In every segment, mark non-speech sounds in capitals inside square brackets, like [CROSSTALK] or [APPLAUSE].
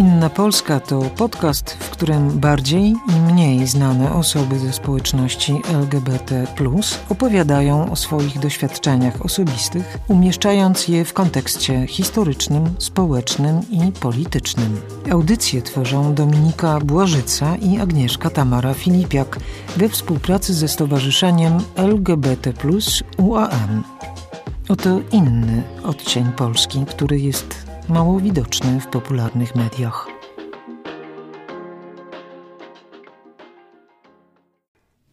Inna Polska to podcast, w którym bardziej i mniej znane osoby ze społeczności LGBT opowiadają o swoich doświadczeniach osobistych, umieszczając je w kontekście historycznym, społecznym i politycznym. Audycje tworzą Dominika Błażyca i Agnieszka Tamara Filipiak we współpracy ze Stowarzyszeniem LGBT UAM. Oto inny odcień Polski, który jest mało widoczny w popularnych mediach.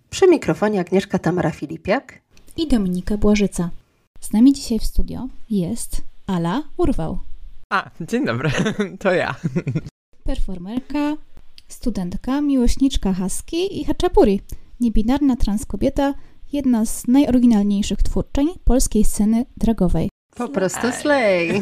Przy mikrofonie Agnieszka Tamara Filipiak i Dominika Błażyca. Z nami dzisiaj w studio jest Ala Urwał. A, dzień dobry, [LAUGHS] to ja. Performerka, studentka, miłośniczka haski i haczapuri. Niebinarna transkobieta, jedna z najoryginalniejszych twórczeń polskiej sceny dragowej. Po prostu slay.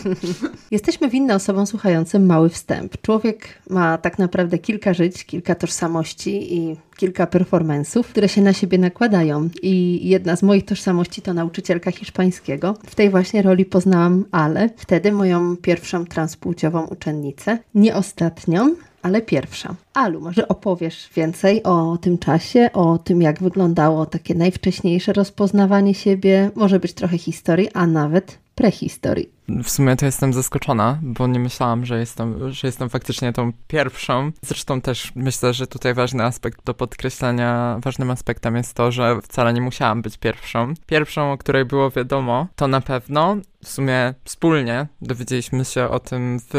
[LAUGHS] Jesteśmy winne osobom słuchającym mały wstęp. Człowiek ma tak naprawdę kilka żyć, kilka tożsamości i kilka performance'ów, które się na siebie nakładają. I jedna z moich tożsamości to nauczycielka hiszpańskiego. W tej właśnie roli poznałam Ale, wtedy moją pierwszą transpłciową uczennicę. Nie ostatnią, ale pierwsza. Alu, może opowiesz więcej o tym czasie, o tym, jak wyglądało takie najwcześniejsze rozpoznawanie siebie, może być trochę historii, a nawet prehistorii. W sumie to jestem zaskoczona, bo nie myślałam, że jestem, że jestem faktycznie tą pierwszą. Zresztą też myślę, że tutaj ważny aspekt do podkreślenia, ważnym aspektem jest to, że wcale nie musiałam być pierwszą. Pierwszą, o której było wiadomo, to na pewno w sumie wspólnie dowiedzieliśmy się o tym w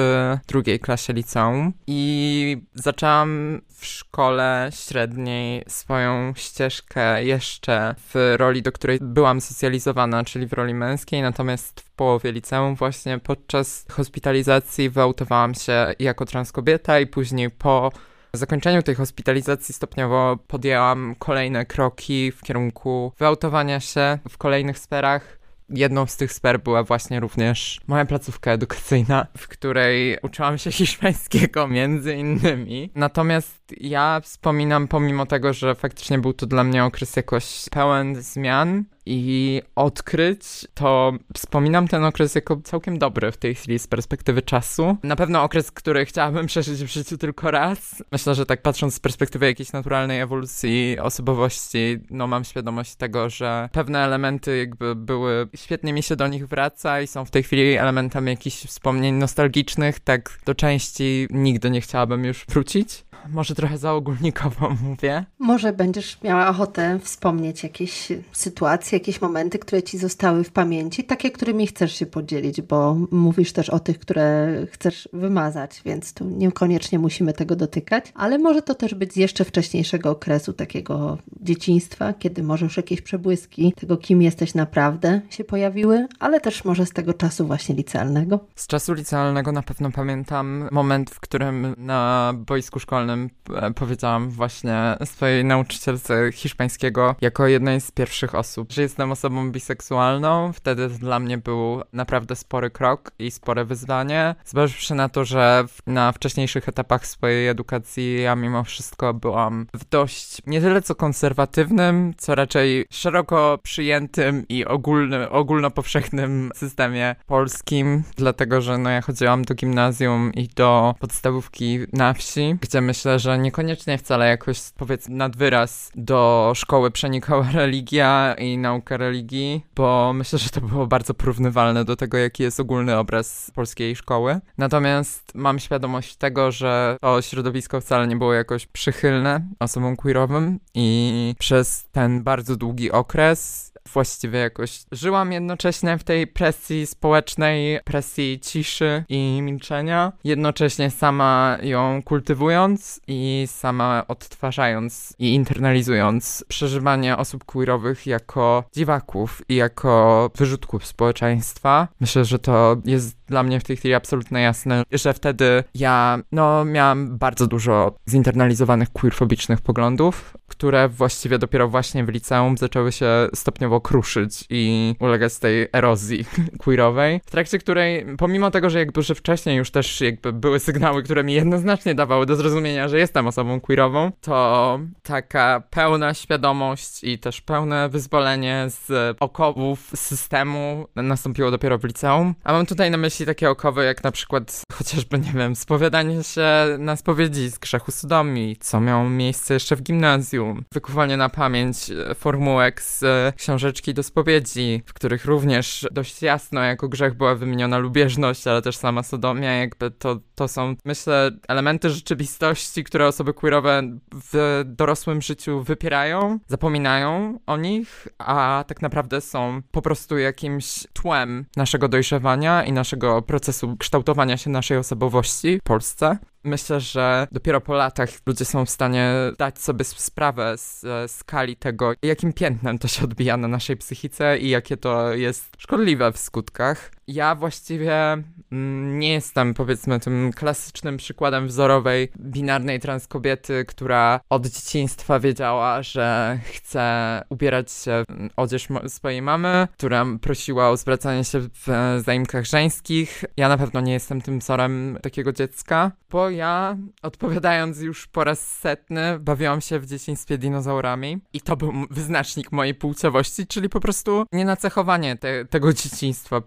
drugiej klasie liceum i zaczęłam w szkole średniej swoją ścieżkę jeszcze w roli, do której byłam socjalizowana, czyli w roli męskiej, natomiast w połowie liceum właśnie podczas hospitalizacji wyautowałam się jako transkobieta i później po zakończeniu tej hospitalizacji stopniowo podjęłam kolejne kroki w kierunku wyautowania się w kolejnych sferach. Jedną z tych sfer była właśnie również moja placówka edukacyjna, w której uczyłam się hiszpańskiego między innymi. Natomiast ja wspominam, pomimo tego, że faktycznie był to dla mnie okres jakoś pełen zmian, i odkryć, to wspominam ten okres jako całkiem dobry w tej chwili z perspektywy czasu. Na pewno okres, który chciałabym [LAUGHS] przeżyć w życiu tylko raz. Myślę, że tak patrząc z perspektywy jakiejś naturalnej ewolucji osobowości, no mam świadomość tego, że pewne elementy jakby były, świetnie mi się do nich wraca i są w tej chwili elementami jakichś wspomnień nostalgicznych, tak do części nigdy nie chciałabym już wrócić może trochę zaogólnikowo [LAUGHS] mówię. Może będziesz miała ochotę wspomnieć jakieś sytuacje, jakieś momenty, które ci zostały w pamięci, takie, którymi chcesz się podzielić, bo mówisz też o tych, które chcesz wymazać, więc tu niekoniecznie musimy tego dotykać, ale może to też być z jeszcze wcześniejszego okresu, takiego dzieciństwa, kiedy może już jakieś przebłyski tego, kim jesteś naprawdę się pojawiły, ale też może z tego czasu właśnie licealnego. Z czasu licealnego na pewno pamiętam moment, w którym na boisku szkolnym E, powiedziałam właśnie swojej nauczycielce hiszpańskiego jako jednej z pierwszych osób, że jestem osobą biseksualną. Wtedy dla mnie był naprawdę spory krok i spore wyzwanie. Zważywszy na to, że na wcześniejszych etapach swojej edukacji ja mimo wszystko byłam w dość nie tyle co konserwatywnym, co raczej szeroko przyjętym i ogólny, ogólnopowszechnym systemie polskim, dlatego że no ja chodziłam do gimnazjum i do podstawówki na wsi, gdzie myślę, myślę, że niekoniecznie wcale jakoś, powiedzmy, nad wyraz do szkoły przenikała [LAUGHS] religia i nauka religii, bo myślę, że to było bardzo porównywalne do tego, jaki jest ogólny obraz polskiej szkoły. Natomiast mam świadomość tego, że to środowisko wcale nie było jakoś przychylne osobom queerowym i przez ten bardzo długi okres właściwie jakoś żyłam jednocześnie w tej presji społecznej, presji ciszy i milczenia, jednocześnie sama ją kultywując i sama odtwarzając i internalizując przeżywanie osób queerowych jako dziwaków i jako wyrzutków społeczeństwa. Myślę, że to jest dla mnie w tej chwili absolutnie jasne, że wtedy ja, no, miałam bardzo dużo zinternalizowanych queerfobicznych poglądów, które właściwie dopiero właśnie w liceum zaczęły się stopniowo kruszyć i ulegać tej erozji [LAUGHS] queerowej, w trakcie której, pomimo tego, że jakby, że wcześniej już też jakby były sygnały, które mi jednoznacznie dawały do zrozumienia, że jestem osobą queerową, to taka pełna świadomość i też pełne wyzwolenie z okowów systemu nastąpiło dopiero w liceum. A mam tutaj na myśli takie okowy, jak na przykład chociażby, nie wiem, spowiadanie się na spowiedzi z grzechu sodomii, co miało miejsce jeszcze w gimnazjum, wykuwanie na pamięć formułek z książeczki do spowiedzi, w których również dość jasno jako grzech była wymieniona lubieżność, ale też sama sodomia, jakby to, to są, myślę, elementy rzeczywistości, które osoby queerowe w dorosłym życiu wypierają, zapominają o nich, a tak naprawdę są po prostu jakimś tłem naszego dojrzewania i naszego procesu kształtowania się naszej osobowości w Polsce. Myślę, że dopiero po latach ludzie są w stanie dać sobie sprawę z skali tego, jakim piętnem to się odbija na naszej psychice i jakie to jest szkodliwe w skutkach. Ja właściwie mm, nie jestem, powiedzmy, tym klasycznym przykładem wzorowej binarnej transkobiety, która od dzieciństwa wiedziała, że chce ubierać się w odzież swojej mamy, która prosiła o zwracanie się w zaimkach żeńskich. Ja na pewno nie jestem tym wzorem takiego dziecka, bo ja, odpowiadając już po raz setny, bawiłam się w dzieciństwie dinozaurami i to był wyznacznik mojej płciowości, czyli po prostu nienacechowanie te, tego dzieciństwa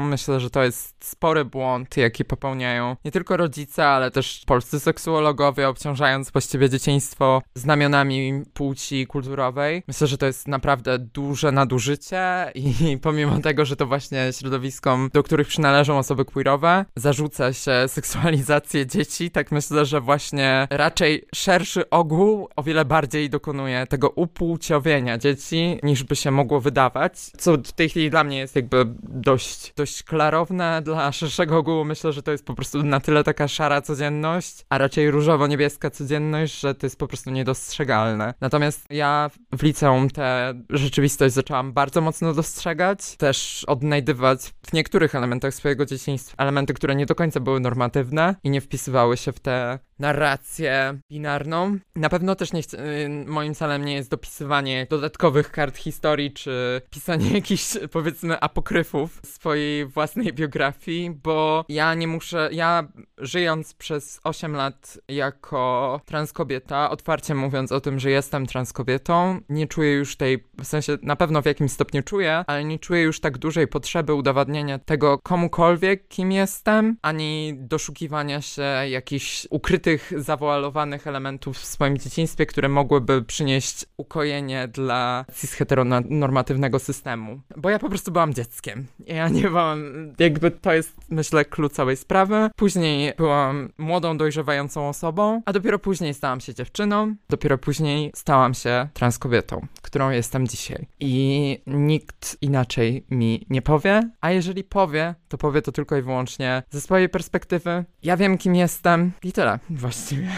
Myślę, że to jest spory błąd, jaki popełniają nie tylko rodzice, ale też polscy seksuologowie, obciążając właściwie dzieciństwo znamionami płci kulturowej. Myślę, że to jest naprawdę duże nadużycie i pomimo tego, że to właśnie środowiskom, do których przynależą osoby queerowe, zarzuca się seksualizację dzieci, tak myślę, że właśnie raczej szerszy ogół o wiele bardziej dokonuje tego upłciowienia dzieci, niż by się mogło wydawać, co w tej chwili dla mnie jest jakby dość, dość klarowne, dla [LAUGHS] szerszego ogółu myślę, że to jest po prostu na tyle taka szara codzienność, a raczej różowo-niebieska codzienność, że to jest po prostu niedostrzegalne. Natomiast ja w liceum tę rzeczywistość zaczęłam bardzo mocno dostrzegać, też odnajdywać w niektórych elementach swojego dzieciństwa elementy, które nie do końca były normatywne i nie wpisywały się w tę narrację binarną. Na pewno też nie chcę, y, moim celem nie jest dopisywanie dodatkowych kart historii, czy pisanie [LAUGHS] jakichś, powiedzmy, apokryfów swojej własnej biografii, bo ja nie muszę, ja żyjąc przez 8 lat jako transkobieta, otwarcie mówiąc o tym, że jestem transkobietą, nie czuję już tej, w sensie na pewno w jakimś stopniu czuję, ale nie czuję już tak dużej potrzeby udowadniania tego komukolwiek, kim jestem, ani doszukiwania się jakichś ukrytych, zawoalowanych elementów w swoim dzieciństwie, które mogłyby przynieść ukojenie dla cis-heteronormatywnego systemu. Bo ja po prostu byłam dzieckiem. Ja nie byłam, jakby to jest, myślę, klucz całej sprawy. Później byłam młodą, dojrzewającą osobą, a dopiero później stałam się dziewczyną, dopiero później stałam się transkobietą, którą jestem dzisiaj. I nikt inaczej mi nie powie, a jeżeli powie, to powie to tylko i wyłącznie ze swojej perspektywy. Ja wiem, kim jestem i tyle właściwie.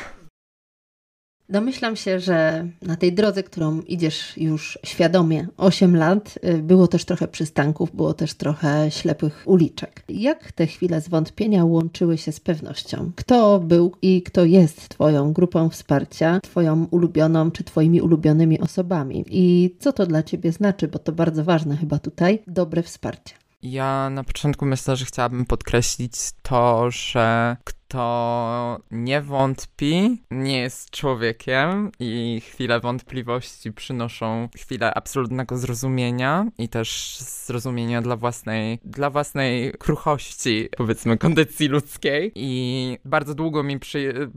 Domyślam się, że na tej drodze, którą idziesz już świadomie 8 lat, y, było też trochę przystanków, było też trochę ślepych uliczek. Jak te chwile zwątpienia łączyły się z pewnością? Kto był i kto jest Twoją grupą wsparcia, Twoją ulubioną czy Twoimi ulubionymi osobami? I co to dla Ciebie znaczy, bo to bardzo ważne chyba tutaj, dobre wsparcie. Ja na początku myślę, że chciałabym podkreślić to, że kto nie wątpi, nie jest człowiekiem i chwile wątpliwości przynoszą chwilę absolutnego zrozumienia i też zrozumienia dla własnej, dla własnej kruchości, powiedzmy, kondycji ludzkiej. I bardzo długo mi przy,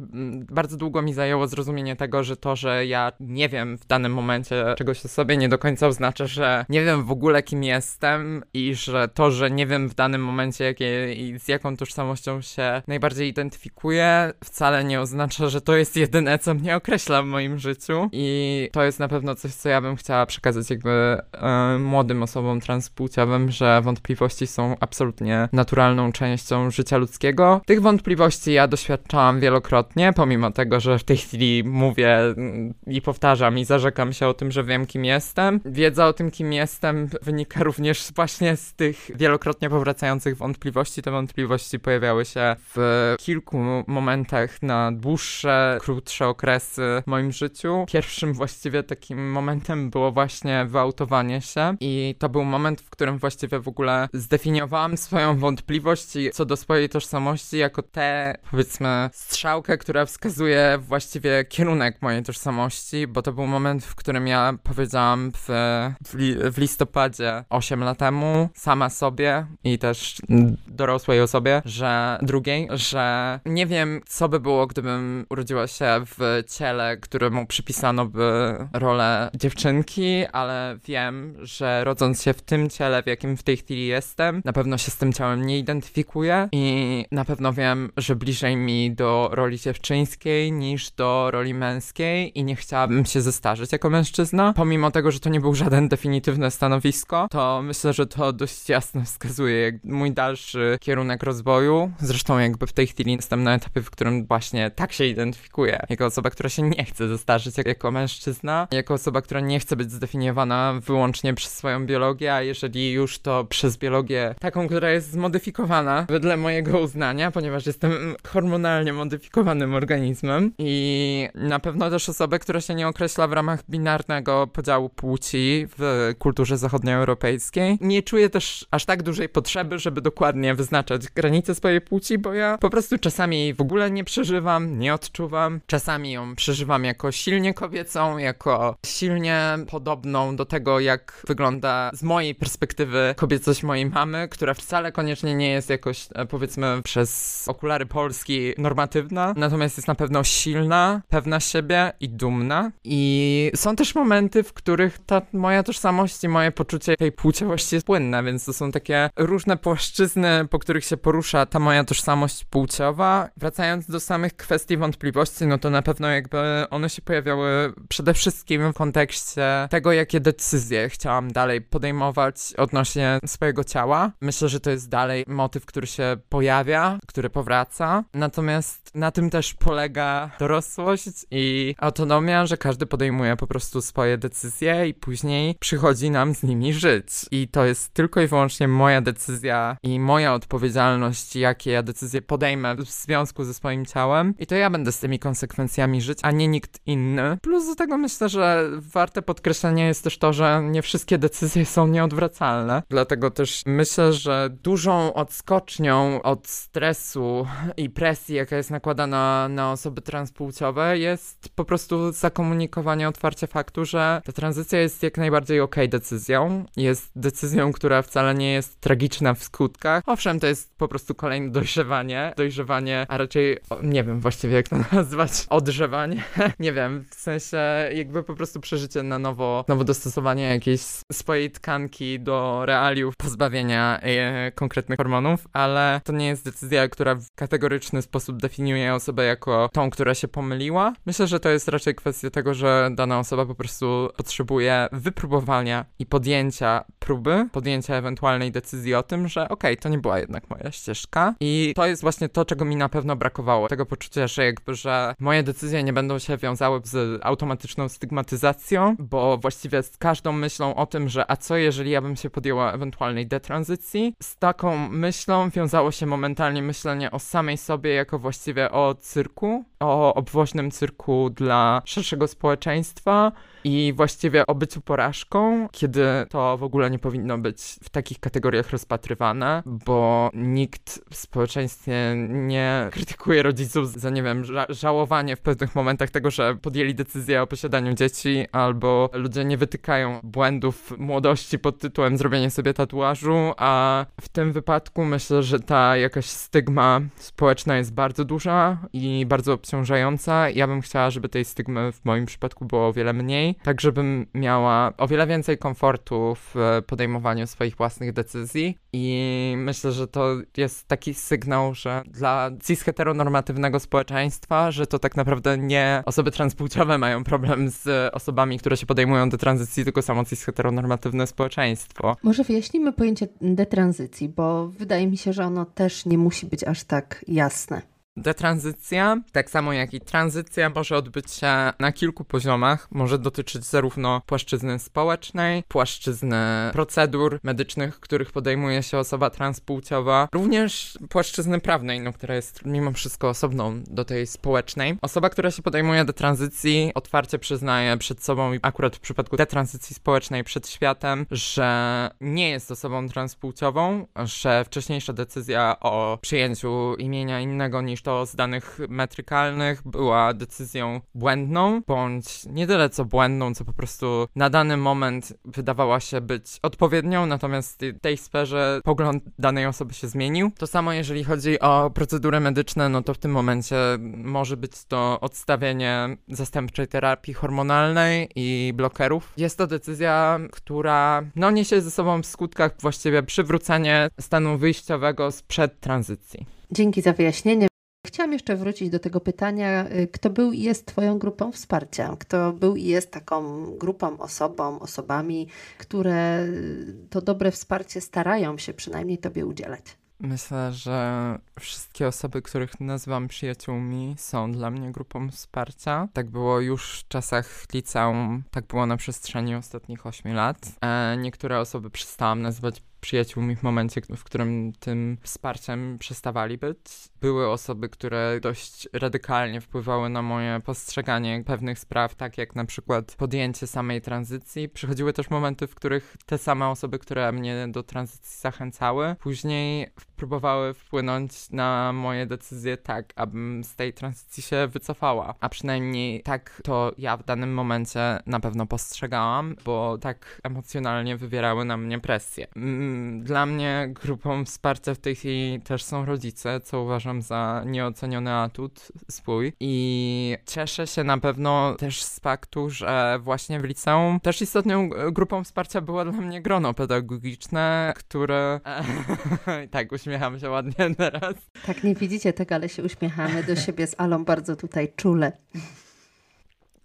bardzo długo mi zajęło zrozumienie tego, że to, że ja nie wiem w danym momencie czegoś o sobie, nie do końca oznacza, że nie wiem w ogóle kim jestem i że to, że nie wiem w danym momencie jakie, z jaką tożsamością się najbardziej identyfikuję, wcale nie oznacza, że to jest jedyne, co mnie określa w moim życiu. I to jest na pewno coś, co ja bym chciała przekazać jakby e, młodym osobom transpłciowym, że wątpliwości są absolutnie naturalną częścią życia ludzkiego. Tych wątpliwości ja doświadczałam wielokrotnie, pomimo tego, że w tej chwili mówię mm, i powtarzam i zarzekam się o tym, że wiem, kim jestem. Wiedza o tym, kim jestem, wynika również właśnie z tych wielokrotnie powracających wątpliwości. Te wątpliwości pojawiały się w kilku kilku momentach na dłuższe, krótsze okresy w moim życiu. Pierwszym właściwie takim momentem było właśnie wyautowanie się i to był moment, w którym właściwie w ogóle zdefiniowałam swoją wątpliwość co do swojej tożsamości jako tę, powiedzmy, strzałkę, która wskazuje właściwie kierunek mojej tożsamości, bo to był moment, w którym ja powiedziałam w, w, li, w listopadzie 8 lat temu sama sobie i też dorosłej osobie, że drugiej, że nie wiem, co by było, gdybym urodziła się w ciele, któremu przypisano by rolę dziewczynki, ale wiem, że rodząc się w tym ciele, w jakim w tej chwili jestem, na pewno się z tym ciałem nie identyfikuję i na pewno wiem, że bliżej mi do roli dziewczyńskiej niż do roli męskiej i nie chciałabym się zestarzeć jako mężczyzna. Pomimo tego, że to nie był żaden definitywne stanowisko, to myślę, że to dość jasno wskazuje mój dalszy kierunek rozwoju. Zresztą jakby w tej chwili jestem na etapie, w którym właśnie tak się identyfikuję. Jako osoba, która się nie chce zestarzyć jako mężczyzna, jako osoba, która nie chce być zdefiniowana wyłącznie przez swoją biologię, a jeżeli już to przez biologię taką, która jest zmodyfikowana wedle mojego uznania, ponieważ jestem hormonalnie modyfikowanym organizmem i na pewno też osobę, która się nie określa w ramach binarnego podziału płci w kulturze zachodnioeuropejskiej. Nie czuję też aż tak dużej potrzeby, żeby dokładnie wyznaczać granice swojej płci, bo ja po prostu czasami jej w ogóle nie przeżywam, nie odczuwam. Czasami ją przeżywam jako silnie kobiecą, jako silnie podobną do tego, jak wygląda z mojej perspektywy kobiecość mojej mamy, która wcale koniecznie nie jest jakoś, e, powiedzmy, przez okulary Polski normatywna, natomiast jest na pewno silna, pewna siebie i dumna. I są też momenty, w których ta moja tożsamość i moje poczucie tej płciowości jest płynne, więc to są takie różne płaszczyzny, po których się porusza ta moja tożsamość Wracając do samych kwestii wątpliwości, no to na pewno jakby one się pojawiały przede wszystkim w kontekście tego, jakie decyzje chciałam dalej podejmować odnośnie swojego ciała. Myślę, że to jest dalej motyw, który się pojawia, który powraca. Natomiast na tym też polega dorosłość i autonomia, że każdy podejmuje po prostu swoje decyzje i później przychodzi nam z nimi żyć. I to jest tylko i wyłącznie moja decyzja i moja odpowiedzialność, jakie ja decyzje podejmę w związku ze swoim ciałem. I to ja będę z tymi konsekwencjami żyć, a nie nikt inny. Plus do tego myślę, że warte podkreślenia jest też to, że nie wszystkie decyzje są nieodwracalne. Dlatego też myślę, że dużą odskocznią od stresu i presji, jaka jest nakładana na osoby transpłciowe, jest po prostu zakomunikowanie otwarcie faktu, że ta tranzycja jest jak najbardziej okej decyzją. Jest decyzją, która wcale nie jest tragiczna w skutkach. Owszem, to jest po prostu kolejne dojrzewanie. Dojrzewanie, a raczej, nie wiem właściwie jak to [LAUGHS] nazwać, odrzewanie. [LAUGHS] nie wiem, w sensie jakby po prostu przeżycie na nowo, nowo dostosowanie jakiejś swojej tkanki do realiów pozbawienia e, konkretnych hormonów, ale to nie jest decyzja, która w kategoryczny sposób definiuje osobę jako tą, która się pomyliła. Myślę, że to jest raczej kwestia tego, że dana osoba po prostu potrzebuje wypróbowania i podjęcia próby, podjęcia ewentualnej decyzji o tym, że okej, okay, to nie była jednak moja ścieżka i to jest właśnie to, czego mi na pewno brakowało. Tego poczucia, że jakby, że moje decyzje nie będą się wiązały z automatyczną stygmatyzacją, bo właściwie z każdą myślą o tym, że a co jeżeli ja bym się podjęła ewentualnej detranzycji, z taką myślą wiązało się momentalnie myślenie o samej sobie jako właściwie o cyrku, o obwoźnym cyrku dla szerszego społeczeństwa i właściwie o byciu porażką, kiedy to w ogóle nie powinno być w takich kategoriach rozpatrywane, bo nikt w społeczeństwie nie krytykuje rodziców za, nie wiem, ża żałowanie w pewnych momentach tego, że podjęli decyzję o posiadaniu dzieci, albo ludzie nie wytykają błędów młodości pod tytułem zrobienie sobie tatuażu, a w tym wypadku myślę, że ta jakaś stygma społeczna jest bardzo duża i bardzo obciążająca. Ja bym chciała, żeby tej stygmy w moim przypadku było o wiele mniej, tak żebym miała o wiele więcej komfortu w podejmowaniu swoich własnych decyzji i myślę, że to jest taki sygnał, że dla cis-heteronormatywnego społeczeństwa, że to tak naprawdę nie osoby transpłciowe mają problem z osobami, które się podejmują do tranzycji, tylko samo cis-heteronormatywne społeczeństwo. Może wyjaśnimy pojęcie detranzycji, bo wydaje mi się, że ono też nie musi być aż tak jasne. Detranzycja, tak samo jak i tranzycja, może odbyć się na kilku poziomach. Może dotyczyć zarówno płaszczyzny społecznej, płaszczyzny procedur medycznych, których podejmuje się osoba transpłciowa, również płaszczyzny prawnej, no, która jest mimo wszystko osobną do tej społecznej. Osoba, która się podejmuje detranzycji, otwarcie przyznaje przed sobą, akurat w przypadku detranzycji społecznej, przed światem, że nie jest osobą transpłciową, że wcześniejsza decyzja o przyjęciu imienia innego niż to z danych metrykalnych była decyzją błędną, bądź nie tyle co błędną, co po prostu na dany moment wydawała się być odpowiednią, natomiast w tej sferze pogląd danej osoby się zmienił. To samo jeżeli chodzi o procedury medyczne, no to w tym momencie może być to odstawienie zastępczej terapii hormonalnej i blokerów. Jest to decyzja, która no niesie ze sobą w skutkach właściwie przywrócenie stanu wyjściowego sprzed tranzycji. Dzięki za wyjaśnienie. Chciałam jeszcze wrócić do tego pytania, y, kto był i jest Twoją grupą wsparcia? Kto był i jest taką grupą, osobą, osobami, które y, to dobre wsparcie starają się przynajmniej Tobie udzielać? Myślę, że wszystkie osoby, których nazywam przyjaciółmi, są dla mnie grupą wsparcia. Tak było już w czasach liceum, tak było na przestrzeni ostatnich 8 lat. E, niektóre osoby przestałam nazywać przyjaciółmi w momencie, w którym tym wsparciem przestawali być. Były osoby, które dość radykalnie wpływały na moje postrzeganie pewnych spraw, tak jak na przykład podjęcie samej tranzycji. Przychodziły też momenty, w których te same osoby, które mnie do tranzycji zachęcały, później próbowały wpłynąć na moje decyzje tak, abym z tej tranzycji się wycofała. A przynajmniej tak to ja w danym momencie na pewno postrzegałam, bo tak emocjonalnie wywierały na mnie presję. Mm, dla mnie grupą wsparcia w tej chwili też są rodzice, co uważam za nieoceniony atut swój. I cieszę się na pewno też z faktu, że właśnie w liceum też istotną grupą wsparcia było dla mnie grono pedagogiczne, które [LAUGHS] tak uśmiecham uśmiecham się ładnie teraz. Tak, nie widzicie tego, ale się uśmiechamy do siebie z Alą bardzo tutaj czule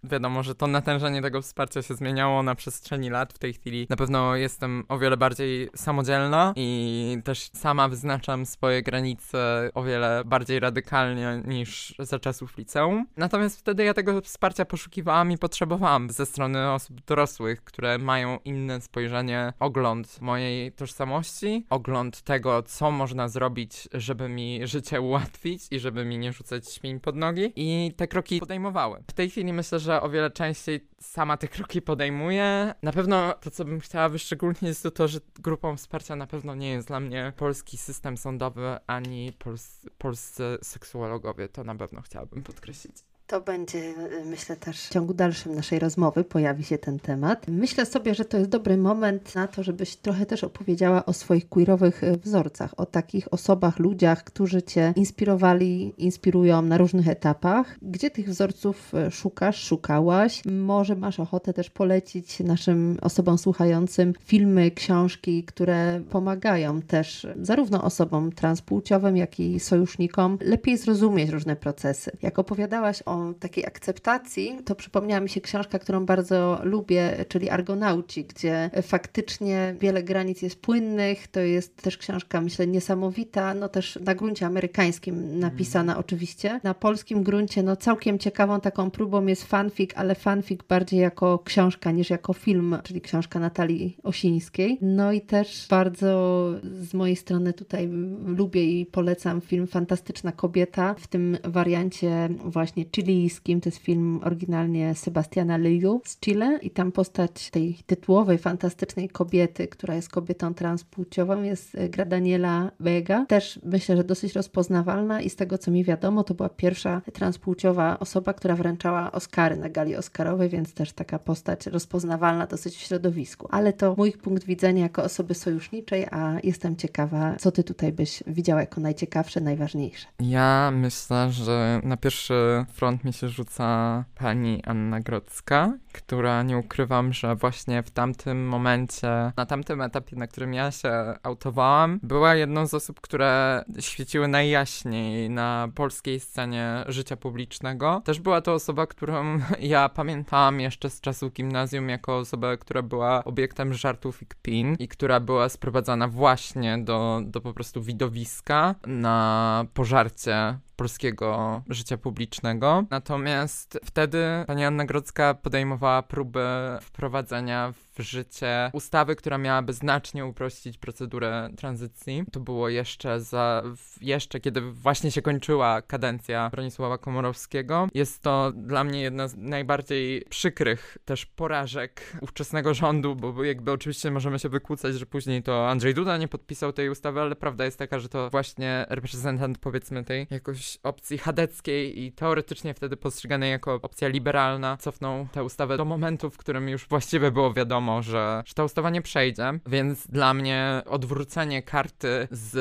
wiadomo, że to natężenie tego wsparcia się zmieniało na przestrzeni lat. W tej chwili na pewno jestem o wiele bardziej samodzielna i też sama wyznaczam swoje granice o wiele bardziej radykalnie niż za czasów liceum. Natomiast wtedy ja tego wsparcia poszukiwałam i potrzebowałam ze strony osób dorosłych, które mają inne spojrzenie, ogląd mojej tożsamości, ogląd tego, co można zrobić, żeby mi życie ułatwić i żeby mi nie rzucać śmień pod nogi i te kroki podejmowały. W tej chwili myślę, że o wiele częściej sama te kroki podejmuję. Na pewno to, co bym chciała wyszczególnić, jest to, to że grupą wsparcia na pewno nie jest dla mnie polski system sądowy ani pols polscy seksuologowie. To na pewno chciałabym podkreślić. To będzie, y, myślę, też w ciągu dalszym naszej rozmowy pojawi się ten temat. Myślę sobie, że to jest dobry moment na to, żebyś trochę też opowiedziała o swoich queerowych y, wzorcach, o takich osobach, ludziach, którzy Cię inspirowali, inspirują na różnych etapach. Gdzie tych wzorców y, szukasz, szukałaś? Może masz ochotę też polecić naszym osobom słuchającym filmy, książki, które pomagają też zarówno osobom transpłciowym, jak i sojusznikom lepiej zrozumieć różne procesy. Jak opowiadałaś o takiej akceptacji, to przypomniała mi się książka, którą bardzo lubię, czyli Argonauci, gdzie faktycznie wiele granic jest płynnych. To jest też książka, myślę, niesamowita, no też na gruncie amerykańskim napisana mm. oczywiście. Na polskim gruncie, no całkiem ciekawą taką próbą jest fanfic, ale fanfic bardziej jako książka niż jako film, czyli książka Natalii Osińskiej. No i też bardzo z mojej strony tutaj lubię i polecam film Fantastyczna Kobieta w tym wariancie właśnie Chili chilijskim. To jest film oryginalnie Sebastiana Leyu z Chile i tam postać tej tytułowej, fantastycznej kobiety, która jest kobietą transpłciową, jest e, gra Daniela Vega. Też myślę, że dosyć rozpoznawalna i z tego, co mi wiadomo, to była pierwsza transpłciowa osoba, która wręczała Oscary na gali Oscarowej, więc też taka postać rozpoznawalna dosyć w środowisku. Ale to mój punkt widzenia jako osoby sojuszniczej, a jestem ciekawa, co ty tutaj byś widziała jako najciekawsze, najważniejsze. Ja myślę, że na pierwszy front mi się rzuca pani Anna Grodzka, która nie ukrywam, że właśnie w tamtym momencie, na tamtym etapie, na którym ja się autowałam, była jedną z osób, które świeciły najjaśniej na polskiej scenie życia publicznego. Też była to osoba, którą [LAUGHS] ja pamiętałam jeszcze z czasu gimnazjum jako osobę, która była obiektem żartów i kpin i która była sprowadzana właśnie do, do po prostu widowiska na pożarcie polskiego życia publicznego. Natomiast wtedy pani Anna Grodzka podejmowała próby wprowadzenia w życie ustawy, która miałaby znacznie uprościć procedurę tranzycji. To było jeszcze za, jeszcze kiedy właśnie się kończyła kadencja Bronisława Komorowskiego. Jest to dla mnie jedna z najbardziej przykrych też porażek ówczesnego rządu, bo jakby oczywiście możemy się wykłócać, że później to Andrzej Duda nie podpisał tej ustawy, ale prawda jest taka, że to właśnie reprezentant powiedzmy tej jakoś opcji chadeckiej i teoretycznie wtedy postrzeganej jako opcja liberalna cofnął tę ustawę do momentu, w którym już właściwie było wiadomo, że, że ustawa nie przejdzie, więc dla mnie odwrócenie karty z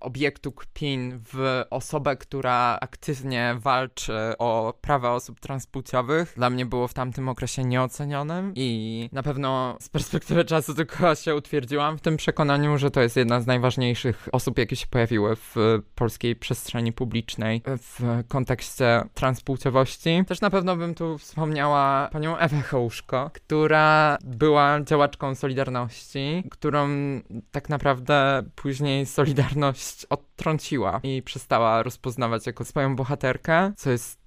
obiektu kpin w osobę, która aktywnie walczy o prawa osób transpłciowych, dla mnie było w tamtym okresie nieocenionym i na pewno z perspektywy czasu tylko się utwierdziłam w tym przekonaniu, że to jest jedna z najważniejszych osób, jakie się pojawiły w polskiej przestrzeni publicznej w kontekście transpłciowości. Też na pewno bym tu wspomniała panią Ewę Hołuszko, która była działaczką Solidarności, którą tak naprawdę później Solidarność odtrąciła i przestała rozpoznawać jako swoją bohaterkę, co jest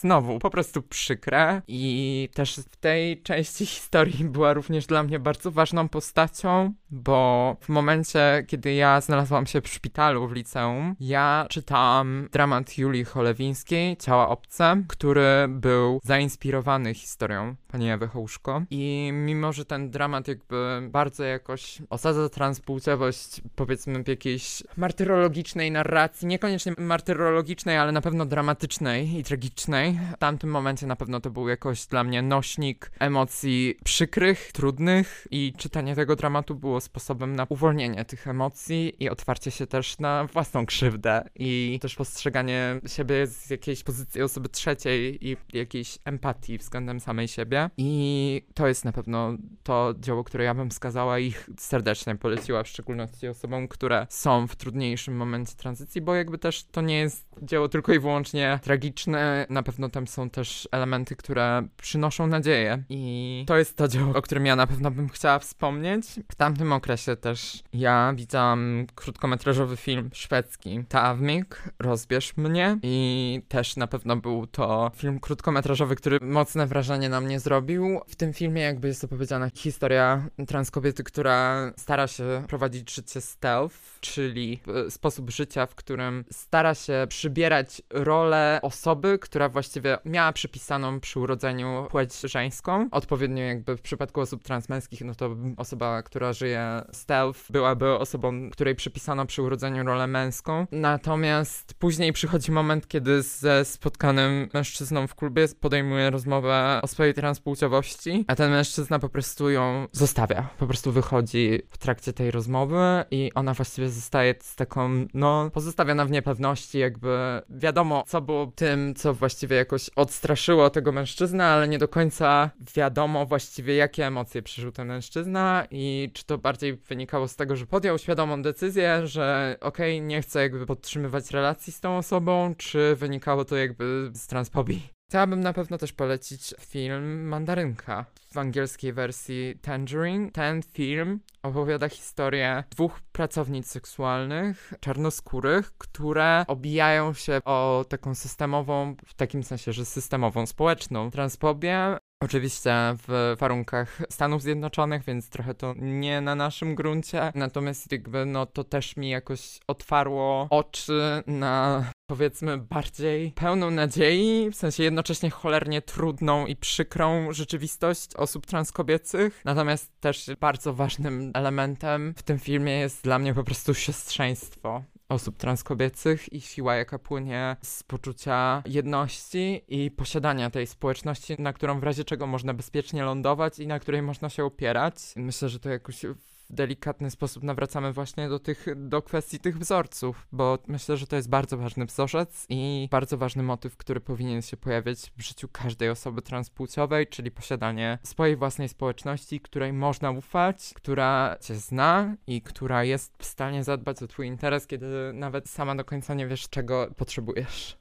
znowu po prostu przykre. I też w tej części historii była również dla mnie bardzo ważną postacią, bo w momencie, kiedy ja znalazłam się w szpitalu w liceum, ja czytałam dramat Julii Cholewińskiej, Ciała obce, który był zainspirowany historią pani Ewy Hołuszko. I mimo, że ten dramat jakby bardzo jakoś osadza transpłciowość powiedzmy w jakiejś martyrologicznej narracji, niekoniecznie martyrologicznej, ale na pewno dramatycznej i tragicznej, w tamtym momencie na pewno to był jakoś dla mnie nośnik emocji przykrych, trudnych i czytanie tego dramatu było sposobem na uwolnienie tych emocji i otwarcie się też na własną krzywdę i też postrzeganie siebie z jakiejś pozycji osoby trzeciej i jakiejś empatii względem samej siebie. I to jest na pewno to dzieło, które ja bym wskazała i serdecznie poleciła, w szczególności osobom, które są w trudniejszym momencie tranzycji, bo jakby też to nie jest dzieło tylko i wyłącznie tragiczne, na pewno tam są też elementy, które przynoszą nadzieję i to jest to dzieło, o którym ja na pewno bym chciała wspomnieć. W tamtym okresie też ja widziałam krótkometrażowy film szwedzki Tawmik, Rozbierz mnie i też na pewno był to film krótkometrażowy, który mocne wrażenie na mnie zrobił. W tym filmie jakby jest opowiedziana historia transkobiety, która stara się prowadzić życie stealth, czyli sposób życia, w którym stara się przybierać rolę osoby, która właściwie miała przypisaną przy urodzeniu płeć żeńską. Odpowiednio jakby w przypadku osób transmęskich, no to osoba, która żyje stealth, byłaby osobą, której przypisano przy urodzeniu rolę męską. Natomiast później przychodzi moment, kiedy ze spotkanym mężczyzną w klubie podejmuje rozmowę o swojej transpłciowości, a ten mężczyzna po prostu ją zostawia. Po prostu wychodzi w trakcie tej rozmowy i ona właściwie zostaje z taką, no, pozostawiona w niepewności, jakby wiadomo, co było tym, co właściwie jakoś odstraszyło tego mężczyznę, ale nie do końca wiadomo właściwie, jakie emocje przeżył ten mężczyzna i czy to bardziej wynikało z tego, że podjął świadomą decyzję, że okej, okay, nie chce jakby podtrzymywać relacji z tą osobą, czy wynikało to jakby z transfobii. Chciałabym na pewno też polecić film Mandarynka w angielskiej wersji Tangerine. Ten film opowiada historię dwóch pracownic seksualnych, czarnoskórych, które obijają się o taką systemową, w takim sensie, że systemową, społeczną transfobię Oczywiście w warunkach Stanów Zjednoczonych, więc trochę to nie na naszym gruncie. Natomiast jakby no to też mi jakoś otwarło oczy na powiedzmy bardziej pełną nadziei, w sensie jednocześnie cholernie trudną i przykrą rzeczywistość osób transkobiecych. Natomiast też bardzo ważnym elementem w tym filmie jest dla mnie po prostu siostrzeństwo osób transkobiecych i siła, jaka płynie z poczucia jedności i posiadania tej społeczności, na którą w razie czego można bezpiecznie lądować i na której można się opierać. Myślę, że to jakoś w delikatny sposób nawracamy właśnie do tych, do kwestii tych wzorców, bo myślę, że to jest bardzo ważny wzorzec i bardzo ważny motyw, który powinien się pojawiać w życiu każdej osoby transpłciowej, czyli posiadanie swojej własnej społeczności, której można ufać, która cię zna i która jest w stanie zadbać o twój interes, kiedy nawet sama do końca nie wiesz, czego potrzebujesz.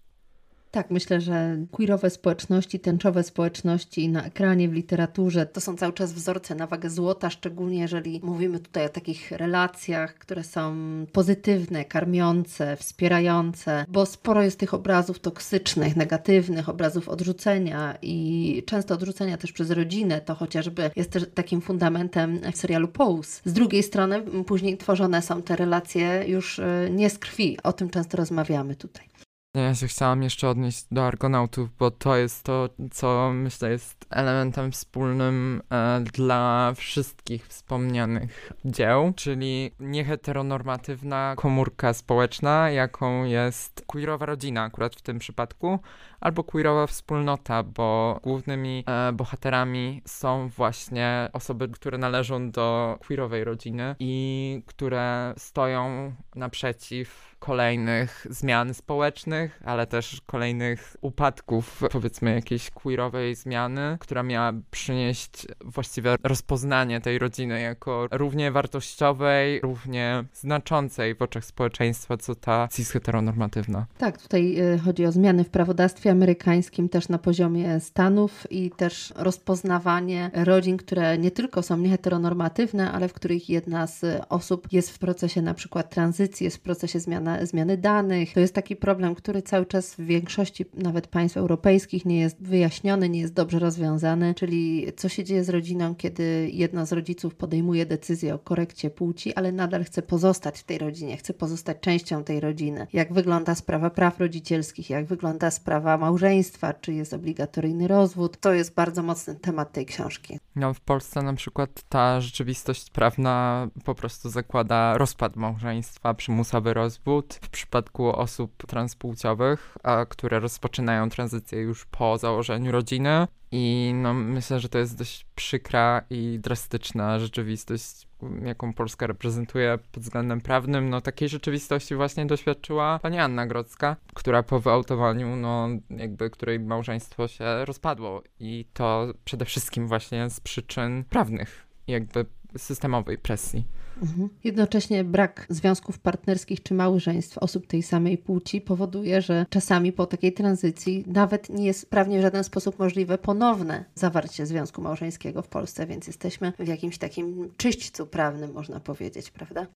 Tak, myślę, że queerowe społeczności, tęczowe społeczności na ekranie, w literaturze to są cały czas wzorce na wagę złota, szczególnie jeżeli mówimy tutaj o takich relacjach, które są pozytywne, karmiące, wspierające, bo sporo jest tych obrazów toksycznych, negatywnych, obrazów odrzucenia i często odrzucenia też przez rodzinę. To chociażby jest też takim fundamentem w serialu Pose. Z drugiej strony później tworzone są te relacje już e, nie z krwi. O tym często rozmawiamy tutaj. Ja się chciałam jeszcze odnieść do Argonautów, bo to jest to, co myślę jest elementem wspólnym e, dla wszystkich wspomnianych dzieł, czyli nieheteronormatywna komórka społeczna, jaką jest queerowa rodzina akurat w tym przypadku, albo queerowa wspólnota, bo głównymi e, bohaterami są właśnie osoby, które należą do queerowej rodziny i które stoją naprzeciw kolejnych zmian społecznych, ale też kolejnych upadków, powiedzmy jakiejś queerowej zmiany, która miała przynieść właściwie rozpoznanie tej rodziny jako równie wartościowej, równie znaczącej w oczach społeczeństwa, co ta cis-heteronormatywna. Tak, tutaj y, chodzi o zmiany w prawodawstwie amerykańskim też na poziomie Stanów i też rozpoznawanie rodzin, które nie tylko są nieheteronormatywne, ale w których jedna z osób jest w procesie na przykład tranzycji, jest w procesie zmiana, zmiany danych. To jest taki problem, który cały czas w większości nawet państw europejskich nie jest wyjaśniony, nie jest dobrze rozwiązany, czyli co się dzieje z rodziną, kiedy jedno z rodziców podejmuje decyzję o korekcie płci, ale nadal chce pozostać w tej rodzinie, chce pozostać częścią tej rodziny. Jak wygląda sprawa praw rodzicielskich, jak wygląda sprawa małżeństwa, czy jest obligatoryjny rozwód. To jest bardzo mocny temat tej książki. No, w Polsce na przykład ta rzeczywistość prawna po prostu zakłada rozpad małżeństwa, przymusowy rozwód. W przypadku osób transpłciowych, a które rozpoczynają tranzycję już po założeniu rodziny. I no, myślę, że to jest dość przykra i drastyczna rzeczywistość, jaką Polska reprezentuje pod względem prawnym. No, takiej rzeczywistości właśnie doświadczyła pani Anna Grodzka, która po wyautowaniu, no, jakby której małżeństwo się rozpadło. I to przede wszystkim właśnie z przyczyn prawnych, jakby systemowej presji. Mhm. Jednocześnie brak związków partnerskich czy małżeństw osób tej samej płci powoduje, że czasami po takiej tranzycji nawet nie jest prawnie w żaden sposób możliwe ponowne zawarcie związku małżeńskiego w Polsce, więc jesteśmy w jakimś takim czyśćcu prawnym, można powiedzieć, prawda?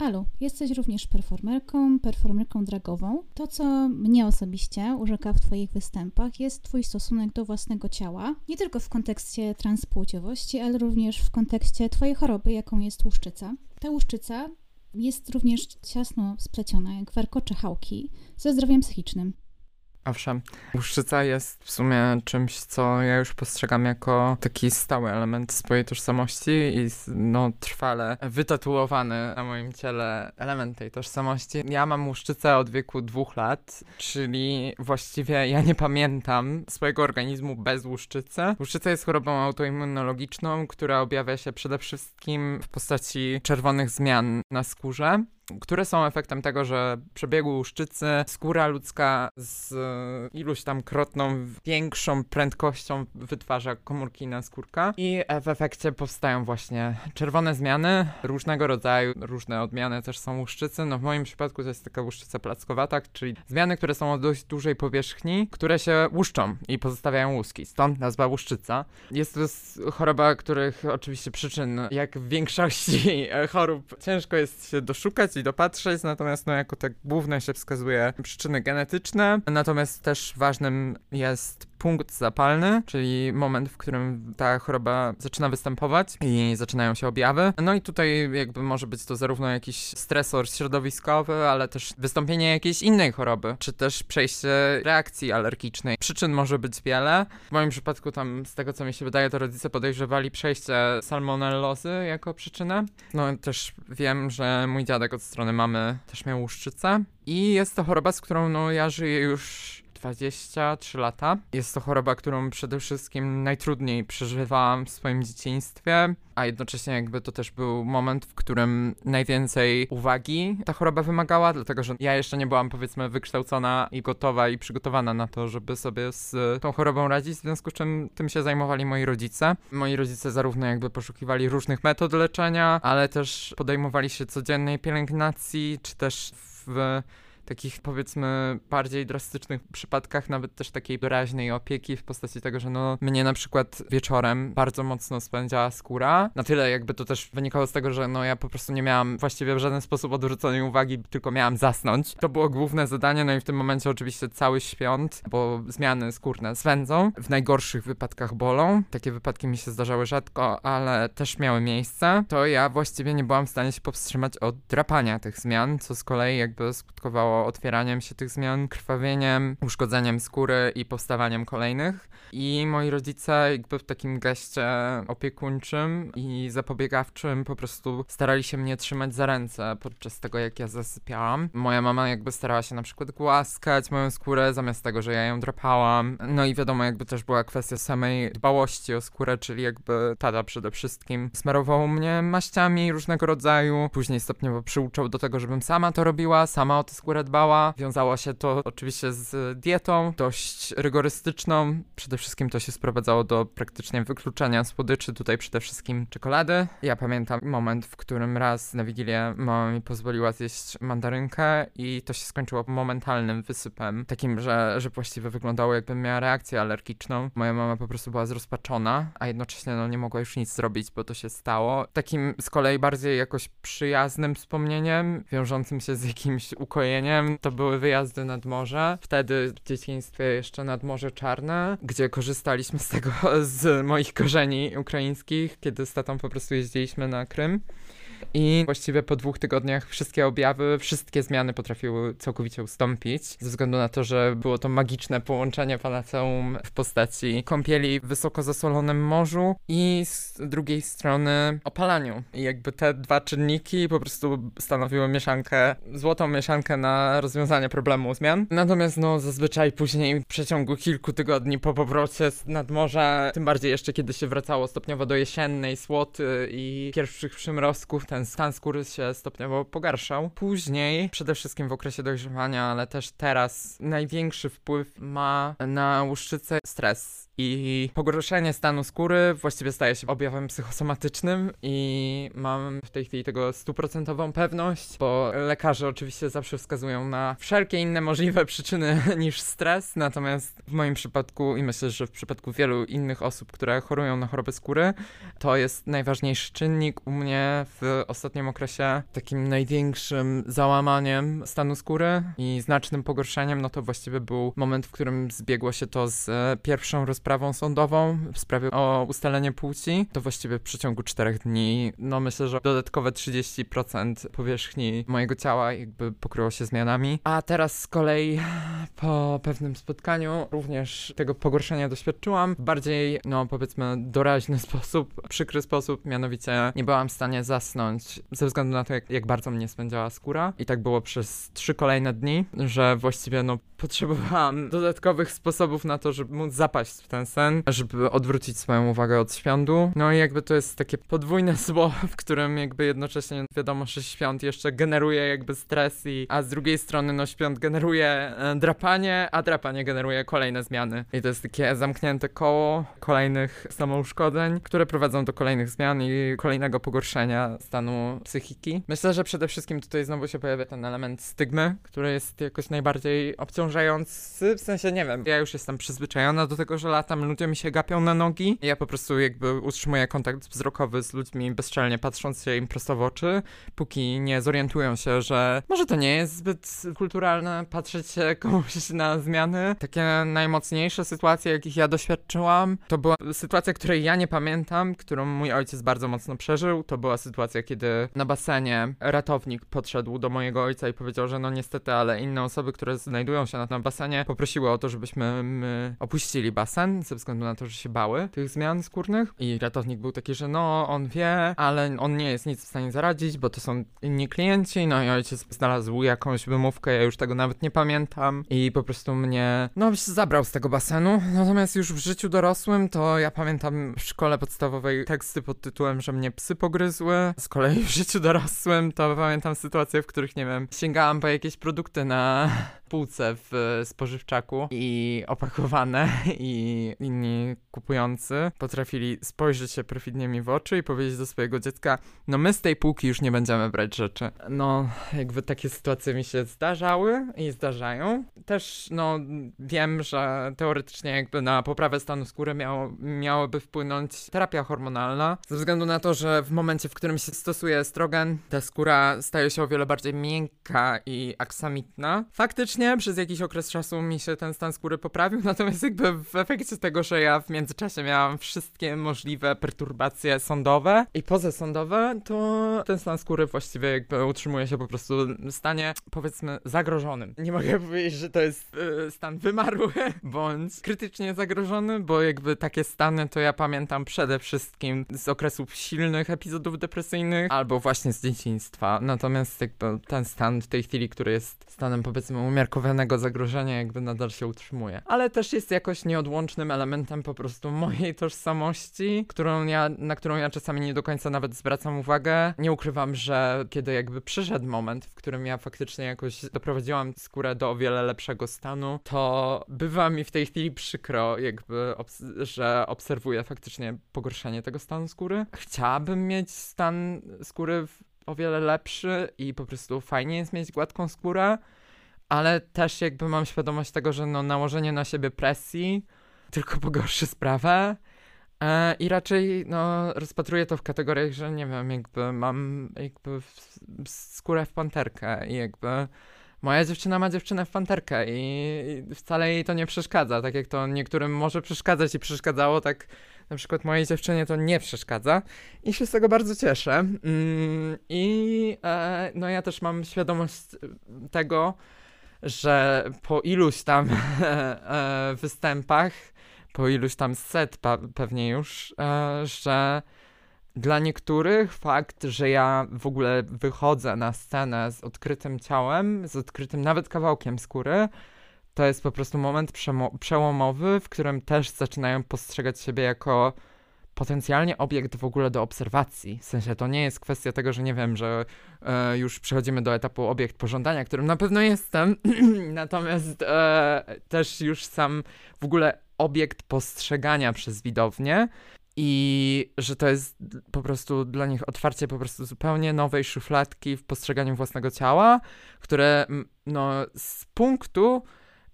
Alu, jesteś również performerką, performerką dragową. To, co mnie osobiście urzeka w Twoich występach, jest Twój stosunek do własnego ciała, nie tylko w kontekście transpłciowości, ale również w kontekście Twojej choroby, jaką jest łuszczyca. Ta łuszczyca jest również ciasno spleciona, jak warkocze hałki, ze zdrowiem psychicznym. Owszem, łuszczyca jest w sumie czymś, co ja już postrzegam jako taki stały element swojej tożsamości i no trwale wytatuowany na moim ciele element tej tożsamości. Ja mam łuszczycę od wieku dwóch lat, czyli właściwie ja nie pamiętam swojego organizmu bez łuszczycy. Łuszczyca jest chorobą autoimmunologiczną, która objawia się przede wszystkim w postaci czerwonych zmian na skórze które są efektem tego, że przebiegu łuszczycy skóra ludzka z iluś tam krotną większą prędkością wytwarza komórki na skórka i w efekcie powstają właśnie czerwone zmiany różnego rodzaju, różne odmiany też są łuszczycy. No w moim przypadku to jest taka łuszczyca plackowata, czyli zmiany, które są o dość dużej powierzchni, które się łuszczą i pozostawiają łuski. Stąd nazwa łuszczyca. Jest to choroba, których oczywiście przyczyn, jak w większości [LAUGHS] chorób, ciężko jest się doszukać dopatrzeć, natomiast no jako tak główne się wskazuje przyczyny genetyczne, natomiast też ważnym jest punkt zapalny, czyli moment, w którym ta choroba zaczyna występować i zaczynają się objawy. No i tutaj jakby może być to zarówno jakiś stresor środowiskowy, ale też wystąpienie jakiejś innej choroby, czy też przejście reakcji alergicznej. Przyczyn może być wiele. W moim przypadku tam, z tego co mi się wydaje, to rodzice podejrzewali przejście salmonellozy jako przyczynę. No też wiem, że mój dziadek od strony mamy też miał łuszczycę i jest to choroba, z którą no ja żyję już 23 lata. Jest to choroba, którą przede wszystkim najtrudniej przeżywałam w swoim dzieciństwie, a jednocześnie jakby to też był moment, w którym najwięcej uwagi ta choroba wymagała, dlatego że ja jeszcze nie byłam powiedzmy wykształcona i gotowa i przygotowana na to, żeby sobie z tą chorobą radzić, w związku z czym tym się zajmowali moi rodzice. Moi rodzice zarówno jakby poszukiwali różnych metod leczenia, ale też podejmowali się codziennej pielęgnacji, czy też w takich powiedzmy bardziej drastycznych przypadkach, nawet też takiej doraźnej opieki w postaci tego, że no mnie na przykład wieczorem bardzo mocno spędziała skóra. Na tyle jakby to też wynikało z tego, że no ja po prostu nie miałam właściwie w żaden sposób odwróconej uwagi, tylko miałam zasnąć. To było główne zadanie, no i w tym momencie oczywiście cały świąt, bo zmiany skórne swędzą. W najgorszych wypadkach bolą. Takie wypadki mi się zdarzały rzadko, ale też miały miejsce. To ja właściwie nie byłam w stanie się powstrzymać od drapania tych zmian, co z kolei jakby skutkowało otwieraniem się tych zmian, krwawieniem, uszkodzeniem skóry i powstawaniem kolejnych. I moi rodzice jakby w takim geście opiekuńczym i zapobiegawczym po prostu starali się mnie trzymać za ręce podczas tego, jak ja zasypiałam. Moja mama jakby starała się na przykład głaskać moją skórę zamiast tego, że ja ją drapałam. No i wiadomo, jakby też była kwestia samej dbałości o skórę, czyli jakby tada przede wszystkim smarował mnie maściami różnego rodzaju, później stopniowo przyuczał do tego, żebym sama to robiła, sama o tę skórę dbała. Wiązało się to oczywiście z dietą, dość rygorystyczną. Przede wszystkim to się sprowadzało do praktycznie wykluczenia słodyczy, tutaj przede wszystkim czekolady. Ja pamiętam moment, w którym raz na Wigilię mama mi pozwoliła zjeść mandarynkę i to się skończyło momentalnym wysypem, takim, że, że właściwie wyglądało jakbym miała reakcję alergiczną. Moja mama po prostu była zrozpaczona, a jednocześnie no, nie mogła już nic zrobić, bo to się stało. Takim z kolei bardziej jakoś przyjaznym wspomnieniem, wiążącym się z jakimś ukojeniem, to były wyjazdy nad morze. Wtedy w dzieciństwie jeszcze nad Morze Czarne, gdzie korzystaliśmy z tego, [LAUGHS] z moich korzeni ukraińskich, kiedy z tatą po prostu jeździliśmy na Krym. I właściwie po dwóch tygodniach wszystkie objawy, wszystkie zmiany potrafiły całkowicie ustąpić, ze względu na to, że było to magiczne połączenie palaceum w postaci kąpieli w wysoko zasolonym morzu i z drugiej strony opalaniu. I jakby te dwa czynniki po prostu stanowiły mieszankę, złotą mieszankę na rozwiązanie problemu zmian. Natomiast no zazwyczaj później w przeciągu kilku tygodni po powrocie nad morza, tym bardziej jeszcze kiedy się wracało stopniowo do jesiennej słoty i pierwszych przymrozków, ten stan skóry się stopniowo pogarszał. Później, przede wszystkim w okresie dojrzewania, ale też teraz, największy wpływ ma na łuszczycę stres i pogorszenie stanu skóry właściwie staje się objawem psychosomatycznym i mam w tej chwili tego stuprocentową pewność, bo lekarze oczywiście zawsze wskazują na wszelkie inne możliwe przyczyny [LAUGHS] niż stres, natomiast w moim przypadku i myślę, że w przypadku wielu innych osób, które chorują na choroby skóry, to jest najważniejszy czynnik u mnie w ostatnim okresie takim największym załamaniem stanu skóry i znacznym pogorszeniem, no to właściwie był moment, w którym zbiegło się to z pierwszą rozprawą sądową w sprawie o ustalenie płci, to właściwie w przeciągu czterech dni, no myślę, że dodatkowe 30% powierzchni mojego ciała jakby pokryło się zmianami. A teraz z kolei po pewnym spotkaniu również tego pogorszenia doświadczyłam. W bardziej, no powiedzmy, doraźny [LAUGHS] sposób, przykry sposób, mianowicie nie byłam w stanie zasnąć ze względu na to, jak, jak bardzo mnie spędziała skóra. I tak było przez trzy kolejne dni, że właściwie no potrzebowałam [LAUGHS] dodatkowych sposobów na to, żeby móc zapaść w ten sen, żeby odwrócić swoją uwagę od świątu. No i jakby to jest takie podwójne [LAUGHS] zło, w którym jakby jednocześnie wiadomo, że świąt jeszcze generuje jakby stres i, a z drugiej strony no świąt generuje e, drapanie, a drapanie generuje kolejne zmiany. I to jest takie zamknięte koło kolejnych samouszkodzeń, które prowadzą do kolejnych zmian i kolejnego pogorszenia stanu psychiki. Myślę, że przede wszystkim tutaj znowu się pojawia ten element stygmy, który jest jakoś najbardziej obciążający, w sensie nie wiem, ja już jestem przyzwyczajona do tego, że latam ludzie mi się gapią na nogi. Ja po prostu jakby utrzymuję kontakt wzrokowy z ludźmi bezczelnie patrząc się im prosto w oczy, póki nie zorientują się, że może to nie jest zbyt kulturalne patrzeć się [LAUGHS] komuś na zmiany. Takie najmocniejsze sytuacje, jakich ja doświadczyłam, to była sytuacja, której ja nie pamiętam, którą mój ojciec bardzo mocno przeżył. To była sytuacja, kiedy na basenie ratownik podszedł do mojego ojca i powiedział, że no niestety, ale inne osoby, które znajdują się na tym basenie, poprosiły o to, żebyśmy opuścili basen ze względu na to, że się bały tych zmian skórnych. I ratownik był taki, że no, on wie, ale on nie jest nic w stanie zaradzić, bo to są inni klienci. No i ojciec znalazł jakąś wymówkę, ja już tego nawet nie pamiętam. I po prostu mnie, no, zabrał z tego basenu. Natomiast już w życiu dorosłym, to ja pamiętam w szkole podstawowej teksty pod tytułem, że mnie psy pogryzły. Z kolei w życiu dorosłym to pamiętam sytuacje, w których, nie wiem, sięgałam po jakieś produkty na półce w spożywczaku i opakowane [LAUGHS] i inni kupujący potrafili spojrzeć się perfidnie mi w oczy i powiedzieć do swojego dziecka, no my z tej półki już nie będziemy brać rzeczy. No, jakby takie sytuacje mi się zdarzały i zdarzają. Też, no, wiem, że teoretycznie jakby na poprawę stanu skóry miało, miałoby wpłynąć terapia hormonalna, ze względu na to, że w momencie, w którym się stosuje estrogen, ta skóra staje się o wiele bardziej miękka i aksamitna. Faktycznie przez jakiś okres czasu mi się ten stan skóry poprawił, [LAUGHS] natomiast jakby w efekcie tego, że ja w międzyczasie miałam wszystkie możliwe perturbacje sądowe i pozasądowe, to ten stan skóry właściwie jakby utrzymuje się po prostu w stanie, powiedzmy, zagrożonym. Nie mogę [LAUGHS] powiedzieć, że to jest y, stan wymarły, [LAUGHS] bądź krytycznie zagrożony, bo jakby takie stany to ja pamiętam przede wszystkim z okresów silnych epizodów depresyjnych, albo właśnie z dzieciństwa. Natomiast jakby ten stan w tej chwili, który jest stanem powiedzmy umiarkowanego zagrożenia, jakby nadal się utrzymuje. Ale też jest jakoś nieodłącznym elementem po prostu mojej tożsamości, którą ja, na którą ja czasami nie do końca nawet zwracam uwagę. Nie ukrywam, że kiedy jakby przyszedł moment, w którym ja faktycznie jakoś doprowadziłam skórę do o wiele lepszego stanu, to bywa mi w tej chwili przykro, jakby, obs że obserwuję faktycznie pogorszenie tego stanu skóry. Chciałabym mieć stan skóry o wiele lepszy i po prostu fajnie jest mieć gładką skórę, ale też jakby mam świadomość tego, że no nałożenie na siebie presji tylko pogorszy sprawę. E, I raczej no, rozpatruję to w kategoriach, że nie wiem, jakby mam jakby w, skórę w panterkę i jakby moja dziewczyna ma dziewczynę w panterkę i, i wcale jej to nie przeszkadza, tak jak to niektórym może przeszkadzać i przeszkadzało, tak na przykład mojej dziewczynie to nie przeszkadza i się z tego bardzo cieszę. Mm, I e, no ja też mam świadomość tego, że po iluś tam [LAUGHS] e, występach, po iluś tam set pewnie już, e, że dla niektórych fakt, że ja w ogóle wychodzę na scenę z odkrytym ciałem, z odkrytym nawet kawałkiem skóry, to jest po prostu moment przełomowy, w którym też zaczynają postrzegać siebie jako potencjalnie obiekt w ogóle do obserwacji. W sensie to nie jest kwestia tego, że nie wiem, że e, już przechodzimy do etapu obiekt pożądania, którym na pewno jestem, [CLEARS THROAT] natomiast e, też już sam w ogóle obiekt postrzegania przez widownię i że to jest po prostu dla nich otwarcie po prostu zupełnie nowej szufladki w postrzeganiu własnego ciała, które no z punktu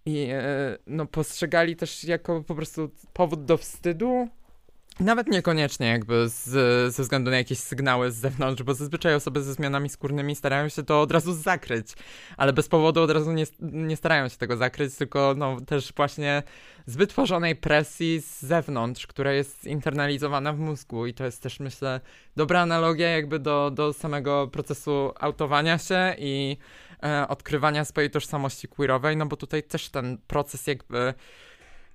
i e, no postrzegali też jako po prostu powód do wstydu, nawet niekoniecznie jakby z, ze względu na jakieś sygnały z zewnątrz, bo zazwyczaj osoby ze zmianami skórnymi starają się to od razu zakryć, ale bez powodu od razu nie, nie starają się tego zakryć, tylko no też właśnie z wytworzonej presji z zewnątrz, która jest internalizowana w mózgu. I to jest też myślę dobra analogia jakby do, do samego procesu autowania się i e, odkrywania swojej tożsamości queerowej, no bo tutaj też ten proces jakby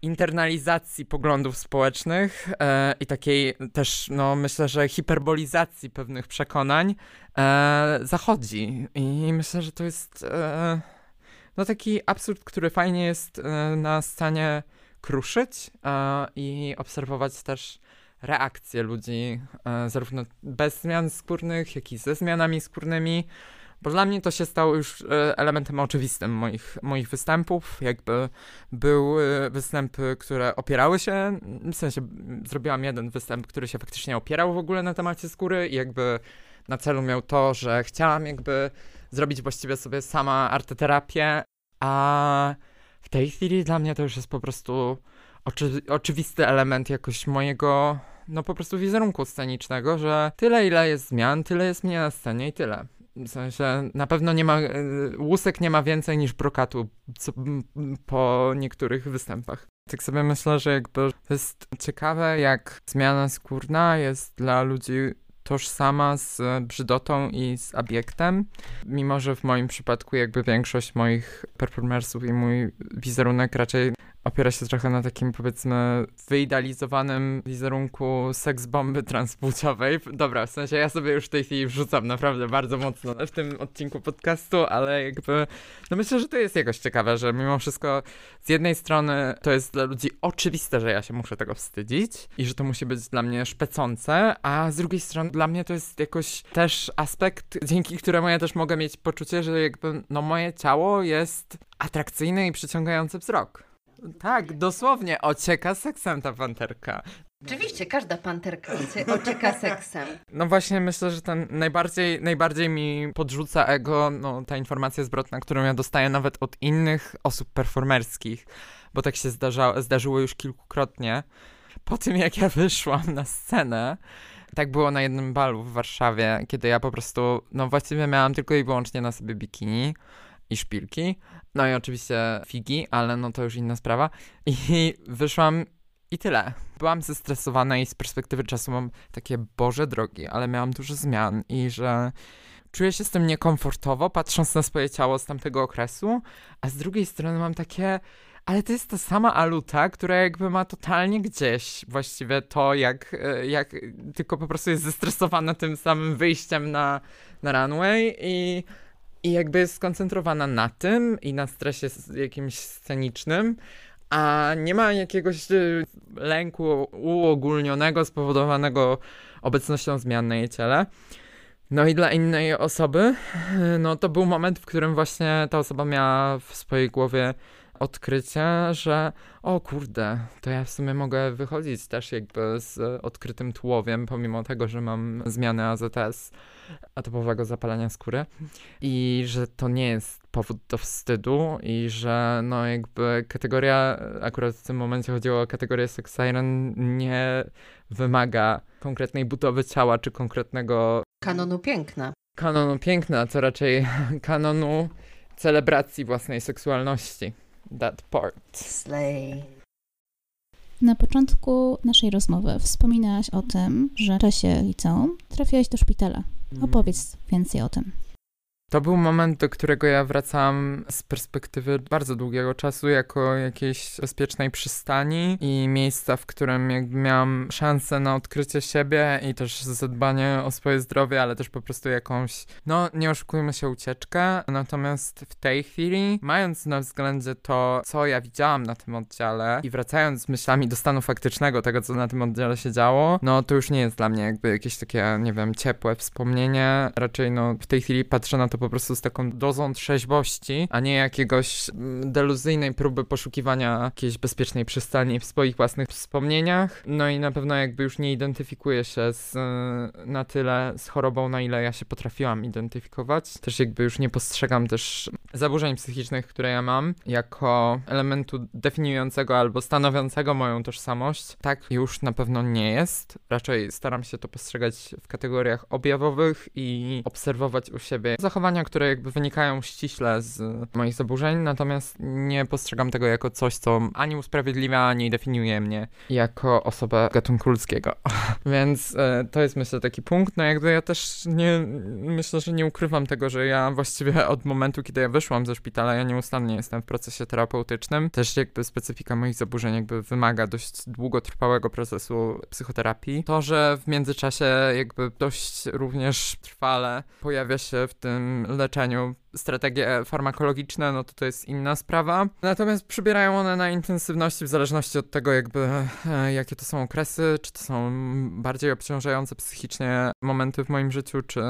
internalizacji poglądów społecznych e, i takiej też, no myślę, że hiperbolizacji pewnych przekonań e, zachodzi. I myślę, że to jest e, no taki absurd, który fajnie jest e, na scenie kruszyć e, i obserwować też reakcje ludzi, e, zarówno bez zmian skórnych, jak i ze zmianami skórnymi. Bo dla mnie to się stało już e, elementem oczywistym moich, moich występów. Jakby były występy, które opierały się, w sensie zrobiłam jeden występ, który się faktycznie opierał w ogóle na temacie skóry i jakby na celu miał to, że chciałam jakby zrobić właściwie sobie sama arteterapię, a w tej chwili dla mnie to już jest po prostu oczy, oczywisty element jakoś mojego, no po prostu wizerunku scenicznego, że tyle ile jest zmian, tyle jest mnie na scenie i tyle. W sensie na pewno nie ma, e, łusek nie ma więcej niż brokatu co, po niektórych występach. Tak sobie myślę, że jakby to jest ciekawe, jak zmiana skórna jest dla ludzi tożsama z brzydotą i z obiektem, mimo że w moim przypadku jakby większość moich performersów i mój wizerunek raczej opiera się trochę na takim powiedzmy wyidealizowanym wizerunku seks bomby transpłciowej. Dobra, w sensie ja sobie już w tej chwili wrzucam naprawdę bardzo mocno w tym odcinku podcastu, ale jakby no myślę, że to jest jakoś ciekawe, że mimo wszystko z jednej strony to jest dla ludzi oczywiste, że ja się muszę tego wstydzić i że to musi być dla mnie szpecące, a z drugiej strony dla mnie to jest jakoś też aspekt, dzięki któremu ja też mogę mieć poczucie, że jakby no moje ciało jest atrakcyjne i przyciągające wzrok. Tak, dosłownie, ocieka seksem ta panterka. Oczywiście, każda panterka ocieka seksem. No właśnie, myślę, że ten najbardziej, najbardziej mi podrzuca ego, no ta informacja zwrotna, którą ja dostaję nawet od innych osób performerskich, bo tak się zdarza, zdarzyło już kilkukrotnie. Po tym, jak ja wyszłam na scenę, tak było na jednym balu w Warszawie, kiedy ja po prostu, no właściwie miałam tylko i wyłącznie na sobie bikini i szpilki, no i oczywiście figi, ale no to już inna sprawa. I [LAUGHS] wyszłam i tyle. Byłam zestresowana i z perspektywy czasu mam takie, boże drogi, ale miałam dużo zmian i że czuję się z tym niekomfortowo, patrząc na swoje ciało z tamtego okresu, a z drugiej strony mam takie, ale to jest ta sama Aluta, która jakby ma totalnie gdzieś właściwie to, jak, jak tylko po prostu jest zestresowana tym samym wyjściem na, na runway i i jakby jest skoncentrowana na tym i na stresie jakimś scenicznym, a nie ma jakiegoś y, lęku uogólnionego spowodowanego obecnością zmian na jej ciele. No i dla innej osoby, no to był moment, w którym właśnie ta osoba miała w swojej głowie odkrycie, że o kurde, to ja w sumie mogę wychodzić też jakby z odkrytym tułowiem, pomimo tego, że mam zmianę AZS, atopowego zapalenia skóry i że to nie jest powód do wstydu i że no jakby kategoria, akurat w tym momencie chodziło o kategorię sex siren, nie wymaga konkretnej budowy ciała czy konkretnego kanonu piękna. Kanonu piękna, co raczej kanonu celebracji własnej seksualności that part. Slay. Na początku naszej rozmowy wspominałaś o tym, że w czasie liceum trafiłaś do szpitala. Mhm. Opowiedz więcej o tym. To był moment, do którego ja wracam z perspektywy bardzo długiego czasu, jako jakiejś bezpiecznej przystani i miejsca, w którym jakby miałam szansę na odkrycie siebie i też zadbanie o swoje zdrowie, ale też po prostu jakąś, no nie oszukujmy się, ucieczkę. Natomiast w tej chwili, mając na względzie to, co ja widziałam na tym oddziale i wracając z myślami do stanu faktycznego tego, co na tym oddziale się działo, no to już nie jest dla mnie jakby jakieś takie, nie wiem, ciepłe wspomnienie. Raczej no w tej chwili patrzę na to po prostu z taką dozą trzeźwości, a nie jakiegoś mm, deluzyjnej próby poszukiwania jakiejś bezpiecznej przystani w swoich własnych wspomnieniach. No i na pewno jakby już nie identyfikuję się z, na tyle z chorobą, na ile ja się potrafiłam identyfikować. Też jakby już nie postrzegam też zaburzeń psychicznych, które ja mam, jako elementu definiującego albo stanowiącego moją tożsamość. Tak już na pewno nie jest. Raczej staram się to postrzegać w kategoriach objawowych i obserwować u siebie zachowania które jakby wynikają ściśle z moich zaburzeń, natomiast nie postrzegam tego jako coś, co ani usprawiedliwia, ani definiuje mnie jako osobę gatunku ludzkiego. [LAUGHS] Więc e, to jest myślę taki punkt. No jakby ja też nie, myślę, że nie ukrywam tego, że ja właściwie od momentu, kiedy ja ze szpitala, ja nieustannie jestem w procesie terapeutycznym. Też jakby specyfika moich zaburzeń jakby wymaga dość długotrwałego procesu psychoterapii. To, że w międzyczasie jakby dość również trwale pojawia się w tym leczeniu strategie farmakologiczne, no to to jest inna sprawa. Natomiast przybierają one na intensywności w zależności od tego, jakby e, jakie to są okresy, czy to są bardziej obciążające psychicznie momenty w moim życiu, czy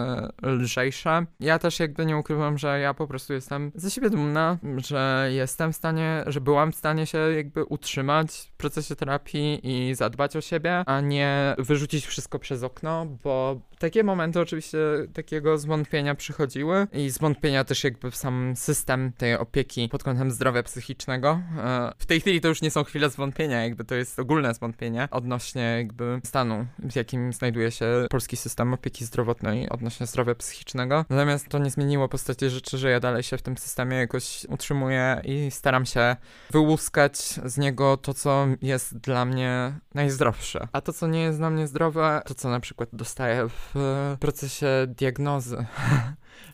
lżejsze. Ja też jakby nie ukrywam, że ja po prostu jestem ze siebie dumna, że jestem w stanie, że byłam w stanie się jakby utrzymać w procesie terapii i zadbać o siebie, a nie wyrzucić wszystko przez okno, bo takie momenty oczywiście takiego zwątpienia przychodziły i zwątpienia też jakby sam system tej opieki pod kątem zdrowia psychicznego. E, w tej chwili to już nie są chwile zwątpienia, jakby to jest ogólne zwątpienie odnośnie jakby stanu, w jakim znajduje się polski system opieki zdrowotnej odnośnie zdrowia psychicznego. Natomiast to nie zmieniło postaci rzeczy, że ja dalej się w tym systemie jakoś utrzymuję i staram się wyłuskać z niego to, co jest dla mnie najzdrowsze. A to, co nie jest dla mnie zdrowe, to co na przykład dostaję w procesie diagnozy [LAUGHS]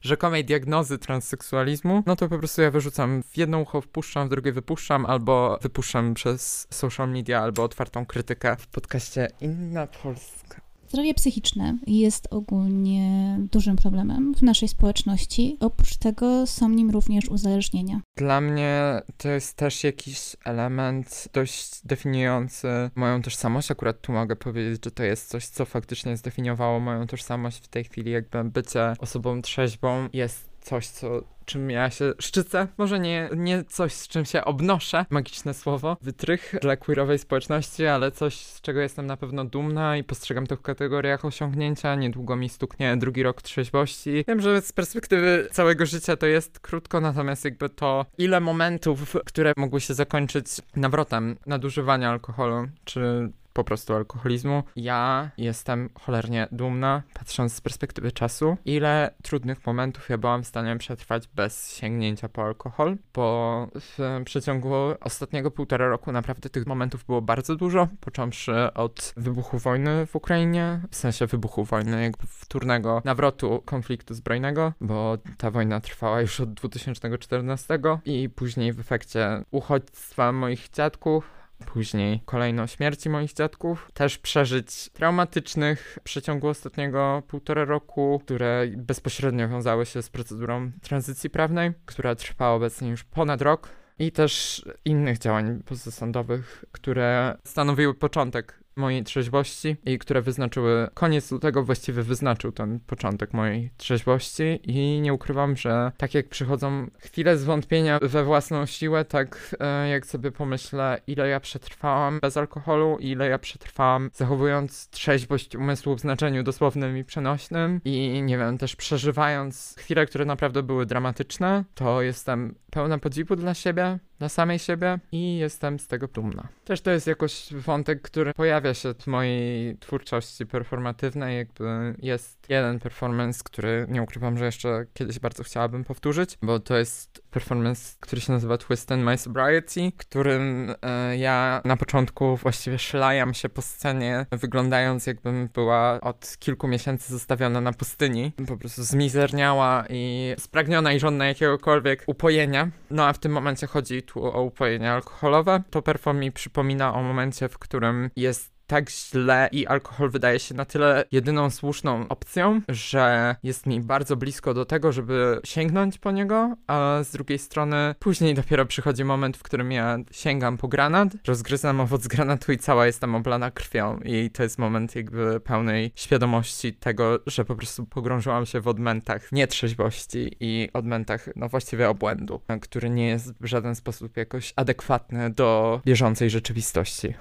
rzekomej diagnozy transseksualizmu, no to po prostu ja wyrzucam w jedno ucho wpuszczam, w drugie wypuszczam, albo wypuszczam przez social media, albo otwartą krytykę w podcaście Inna Polska. Zdrowie psychiczne jest ogólnie dużym problemem w naszej społeczności. Oprócz tego są nim również uzależnienia. Dla mnie to jest też jakiś element dość definiujący moją tożsamość. Akurat tu mogę powiedzieć, że to jest coś, co faktycznie zdefiniowało moją tożsamość w tej chwili, jakby bycie osobą trzeźwą jest coś, co, czym ja się szczycę. Może nie, nie coś, z czym się obnoszę, magiczne słowo, wytrych dla queerowej społeczności, ale coś, z czego jestem na pewno dumna i postrzegam to w kategoriach osiągnięcia. Niedługo mi stuknie drugi rok trzeźwości. Wiem, że z perspektywy całego życia to jest krótko, natomiast jakby to, ile momentów, które mogły się zakończyć nawrotem nadużywania alkoholu, czy po prostu alkoholizmu. Ja jestem cholernie dumna, patrząc z perspektywy czasu, ile trudnych momentów ja byłam w stanie przetrwać bez sięgnięcia po alkohol, bo w przeciągu ostatniego półtora roku naprawdę tych momentów było bardzo dużo, począwszy od wybuchu wojny w Ukrainie, w sensie wybuchu wojny, jakby wtórnego nawrotu konfliktu zbrojnego, bo ta wojna trwała już od 2014 i później w efekcie uchodźstwa moich dziadków, Później kolejno śmierci moich dziadków, też przeżyć traumatycznych w przeciągu ostatniego półtora roku, które bezpośrednio wiązały się z procedurą tranzycji prawnej, która trwa obecnie już ponad rok, i też innych działań pozasądowych, które stanowiły początek mojej trzeźwości i które wyznaczyły koniec lutego właściwie wyznaczył ten początek mojej trzeźwości. I nie ukrywam, że tak jak przychodzą chwile zwątpienia we własną siłę, tak e, jak sobie pomyślę, ile ja przetrwałam bez alkoholu, ile ja przetrwałam zachowując trzeźwość umysłu w znaczeniu dosłownym i przenośnym. I nie wiem, też przeżywając chwile, które naprawdę były dramatyczne, to jestem pełna podziwu dla siebie, dla samej siebie i jestem z tego dumna. Też to jest jakoś wątek, który pojawia się w mojej twórczości performatywnej, jakby jest jeden performance, który nie ukrywam, że jeszcze kiedyś bardzo chciałabym powtórzyć, bo to jest performance, który się nazywa Twist and My Sobriety, którym e, ja na początku właściwie szlajam się po scenie, wyglądając jakbym była od kilku miesięcy zostawiona na pustyni, po prostu zmizerniała i spragniona i żądna jakiegokolwiek upojenia. No a w tym momencie chodzi tu o upojenie alkoholowe. To perform mi przypomina o momencie, w którym jest tak źle i alkohol wydaje się na tyle jedyną słuszną opcją, że jest mi bardzo blisko do tego, żeby sięgnąć po niego, a z drugiej strony później dopiero przychodzi moment, w którym ja sięgam po granat, rozgryzam owoc [LAUGHS] granatu i cała jestem oblana krwią i to jest moment jakby pełnej świadomości tego, że po prostu pogrążyłam się w odmętach nietrzeźwości i odmętach, no właściwie obłędu, który nie jest w żaden sposób jakoś adekwatny do bieżącej rzeczywistości.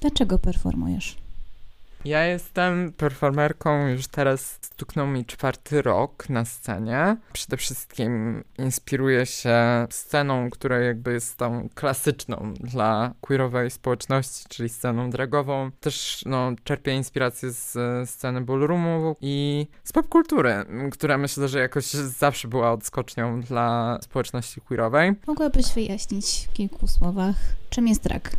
Dlaczego performujesz? Ja jestem performerką, już teraz stuknął mi czwarty rok na scenie. Przede wszystkim inspiruję się sceną, która jakby jest tą klasyczną dla queerowej społeczności, czyli sceną dragową. Też no, czerpię inspirację z sceny ballroomu i z popkultury, która myślę, że jakoś zawsze była odskocznią dla społeczności queerowej. Mogłabyś wyjaśnić w kilku słowach, czym jest drag?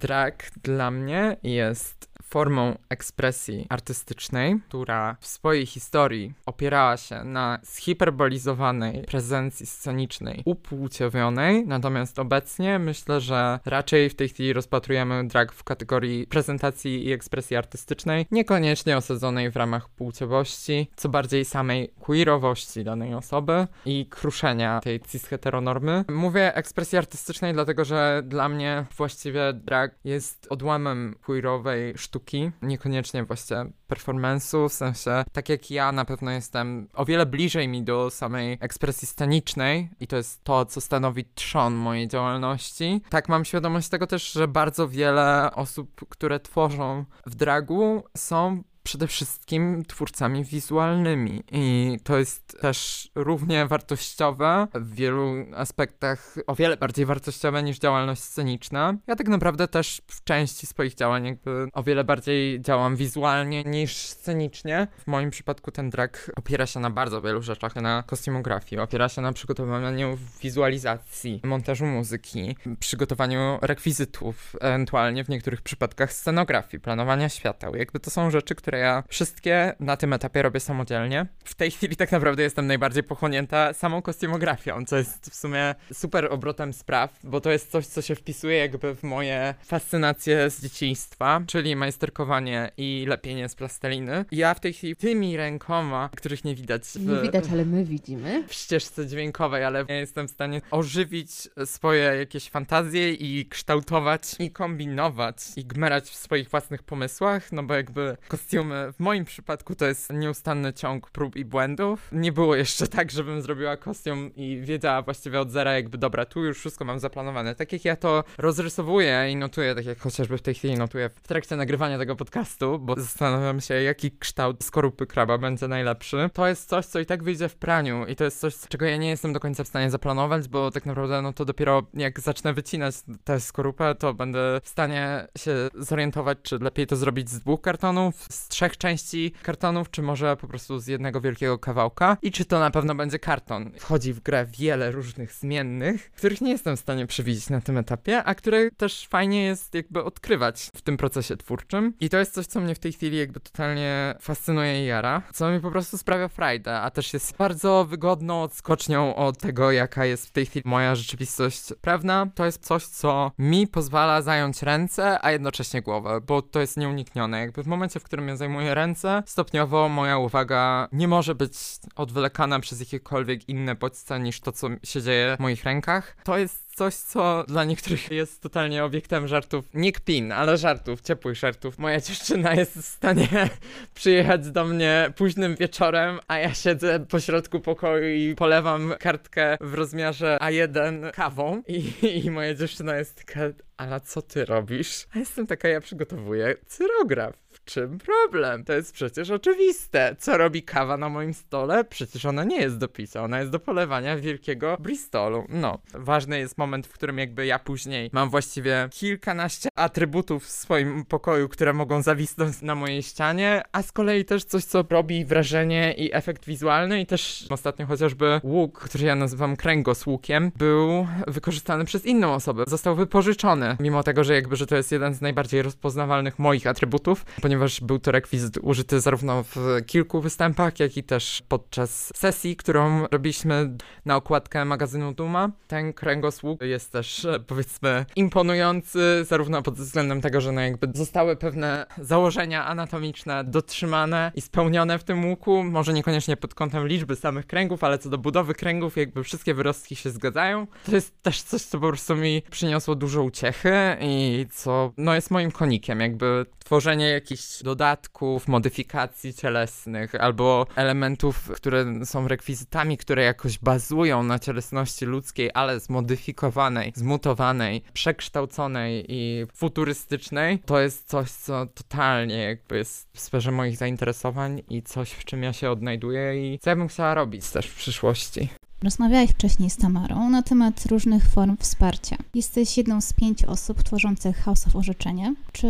Drag dla mnie jest formą ekspresji artystycznej, która w swojej historii opierała się na zhiperbolizowanej prezencji scenicznej upłciowionej, natomiast obecnie myślę, że raczej w tej chwili rozpatrujemy drag w kategorii prezentacji i ekspresji artystycznej, niekoniecznie osadzonej w ramach płciowości, co bardziej samej queerowości danej osoby i kruszenia tej cis-heteronormy. Mówię ekspresji artystycznej, dlatego że dla mnie właściwie drag jest odłamem queerowej sztuki, niekoniecznie właśnie performance'u, w sensie tak jak ja na pewno jestem o wiele bliżej mi do samej ekspresji scenicznej i to jest to, co stanowi trzon mojej działalności. Tak mam świadomość tego też, że bardzo wiele osób, które tworzą w dragu są przede wszystkim twórcami wizualnymi i to jest też równie wartościowe w wielu aspektach, o wiele bardziej wartościowe niż działalność sceniczna. Ja tak naprawdę też w części swoich działań jakby o wiele bardziej działam wizualnie niż scenicznie. W moim przypadku ten drag opiera się na bardzo wielu rzeczach, na kostiumografii, opiera się na przygotowaniu wizualizacji, montażu muzyki, przygotowaniu rekwizytów, ewentualnie w niektórych przypadkach scenografii, planowania świateł. Jakby to są rzeczy, które które ja wszystkie na tym etapie robię samodzielnie. W tej chwili tak naprawdę jestem najbardziej pochłonięta samą kostiumografią, co jest w sumie super obrotem spraw, bo to jest coś, co się wpisuje jakby w moje fascynacje z dzieciństwa, czyli majsterkowanie i lepienie z plasteliny. Ja w tej chwili tymi rękoma, których nie widać w, Nie widać, ale my widzimy. w ścieżce dźwiękowej, ale ja jestem w stanie ożywić swoje jakieś fantazje i kształtować i kombinować i gmerać w swoich własnych pomysłach, no bo jakby kostiumy w moim przypadku to jest nieustanny ciąg prób i błędów. Nie było jeszcze [LAUGHS] tak, żebym zrobiła kostium i wiedziała właściwie od zera jakby dobra, tu już wszystko mam zaplanowane. Tak jak ja to rozrysowuję i notuję, tak jak chociażby w tej chwili notuję w trakcie nagrywania tego podcastu, bo zastanawiam się jaki kształt skorupy kraba będzie najlepszy. To jest coś, co i tak wyjdzie w praniu i to jest coś, czego ja nie jestem do końca w stanie zaplanować, bo tak naprawdę no to dopiero jak zacznę wycinać tę skorupę, to będę w stanie się zorientować, czy lepiej to zrobić z dwóch kartonów, z trzech części kartonów, czy może po prostu z jednego wielkiego kawałka i czy to na pewno będzie karton. Wchodzi w grę wiele różnych zmiennych, których nie jestem w stanie przewidzieć na tym etapie, a które też fajnie jest jakby odkrywać w tym procesie twórczym. I to jest coś, co mnie w tej chwili jakby totalnie fascynuje i jara, co mi po prostu sprawia frajdę, a też jest bardzo wygodną odskocznią od tego, jaka jest w tej chwili moja rzeczywistość prawna. To jest coś, co mi pozwala zająć ręce, a jednocześnie głowę, bo to jest nieuniknione. Jakby w momencie, w którym ja zajmuję ręce, stopniowo moja uwaga nie może być odwlekana przez jakiekolwiek inne bodźce niż to, co się dzieje w moich rękach. To jest coś, co dla niektórych jest totalnie obiektem żartów. Nie kpin, ale żartów, ciepłych żartów. Moja dziewczyna jest w stanie [LAUGHS] przyjechać do mnie późnym wieczorem, a ja siedzę po środku pokoju i polewam kartkę w rozmiarze A1 kawą i, [LAUGHS] i moja dziewczyna jest taka, ale co ty robisz? A jestem taka, ja przygotowuję cyrograf. Czym problem? To jest przecież oczywiste. Co robi kawa na moim stole? Przecież ona nie jest do picia, ona jest do polewania wielkiego Bristolu. No, ważny jest moment, w którym jakby ja później mam właściwie kilkanaście atrybutów w swoim pokoju, które mogą zawisnąć na mojej ścianie, a z kolei też coś, co robi wrażenie i efekt wizualny i też ostatnio chociażby łuk, który ja nazywam kręgos łukiem, był wykorzystany przez inną osobę. Został wypożyczony, mimo tego, że jakby, że to jest jeden z najbardziej rozpoznawalnych moich atrybutów, ponieważ był to rekwizyt użyty zarówno w kilku występach, jak i też podczas sesji, którą robiliśmy na okładkę magazynu Duma. Ten kręgosłup jest też, e, powiedzmy, imponujący, zarówno pod względem tego, że no jakby zostały pewne założenia anatomiczne dotrzymane i spełnione w tym łuku, może niekoniecznie pod kątem liczby samych kręgów, ale co do budowy kręgów, jakby wszystkie wyrostki się zgadzają. To jest też coś, co po prostu mi przyniosło dużo uciechy i co, no jest moim konikiem, jakby tworzenie jakichś dodatków, modyfikacji cielesnych albo elementów, które są rekwizytami, które jakoś bazują na cielesności ludzkiej, ale zmodyfikowanej, zmutowanej, przekształconej i futurystycznej, to jest coś, co totalnie jakby jest w sferze moich zainteresowań i coś, w czym ja się odnajduję i co ja bym chciała robić też w przyszłości. Rozmawiałeś wcześniej z Tamarą na temat różnych form wsparcia. Jesteś jedną z pięciu osób tworzących House of Orzeczenie. Czy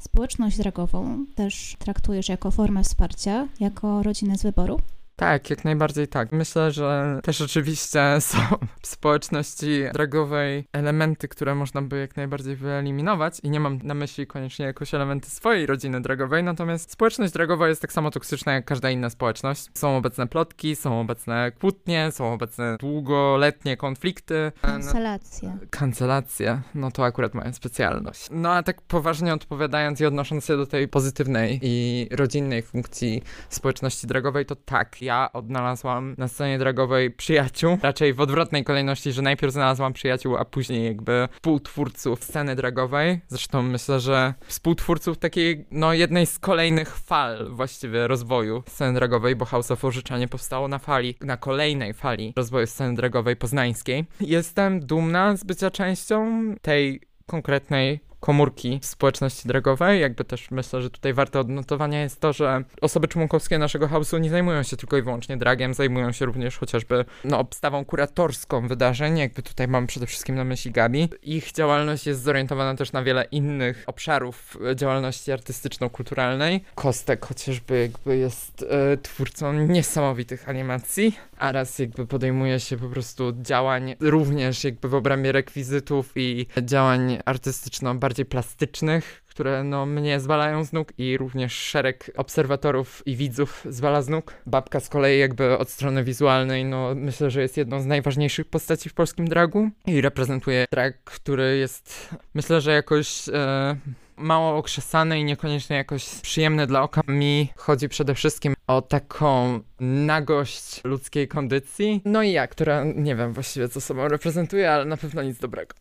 społeczność dragową też traktujesz jako formę wsparcia, jako rodzinę z wyboru? Tak, jak najbardziej tak. Myślę, że też oczywiście [LAUGHS] są w społeczności drogowej elementy, które można by jak najbardziej wyeliminować i nie mam na myśli koniecznie jakoś elementy swojej rodziny drogowej, natomiast społeczność drogowa jest tak samo toksyczna jak każda inna społeczność. Są obecne plotki, są obecne kłótnie, są obecne długoletnie konflikty. Kancelacje. Kancelacje, no to akurat moja specjalność. No a tak poważnie odpowiadając i odnosząc się do tej pozytywnej i rodzinnej funkcji społeczności drogowej, to tak, ja odnalazłam na scenie dragowej przyjaciół, raczej w odwrotnej kolejności, że najpierw znalazłam przyjaciół, a później jakby współtwórców sceny dragowej. Zresztą myślę, że współtwórców takiej, no jednej z kolejnych fal właściwie rozwoju sceny dragowej, bo House of Orzeczenie powstało na fali, na kolejnej fali rozwoju sceny dragowej poznańskiej. Jestem dumna z bycia częścią tej konkretnej komórki społeczności drogowej. Jakby też myślę, że tutaj warte odnotowania jest to, że osoby członkowskie naszego hausu nie zajmują się tylko i wyłącznie dragiem, zajmują się również chociażby no, obstawą kuratorską wydarzeń, jakby tutaj mam przede wszystkim na myśli Gabi. Ich działalność jest zorientowana też na wiele innych obszarów działalności artystyczno-kulturalnej. Kostek chociażby jakby jest e, twórcą niesamowitych animacji, a raz jakby podejmuje się po prostu działań również jakby w obrębie rekwizytów i działań artystyczno bardziej plastycznych, które no, mnie zwalają z nóg i również szereg obserwatorów i widzów zwala z nóg. Babka z kolei jakby od strony wizualnej, no myślę, że jest jedną z najważniejszych postaci w polskim dragu i reprezentuje drag, który jest myślę, że jakoś... E, mało okrzesane i niekoniecznie jakoś przyjemne dla oka. Mi chodzi przede wszystkim o taką nagość ludzkiej kondycji. No i ja, która nie wiem właściwie co sobą reprezentuje, ale na pewno nic dobrego.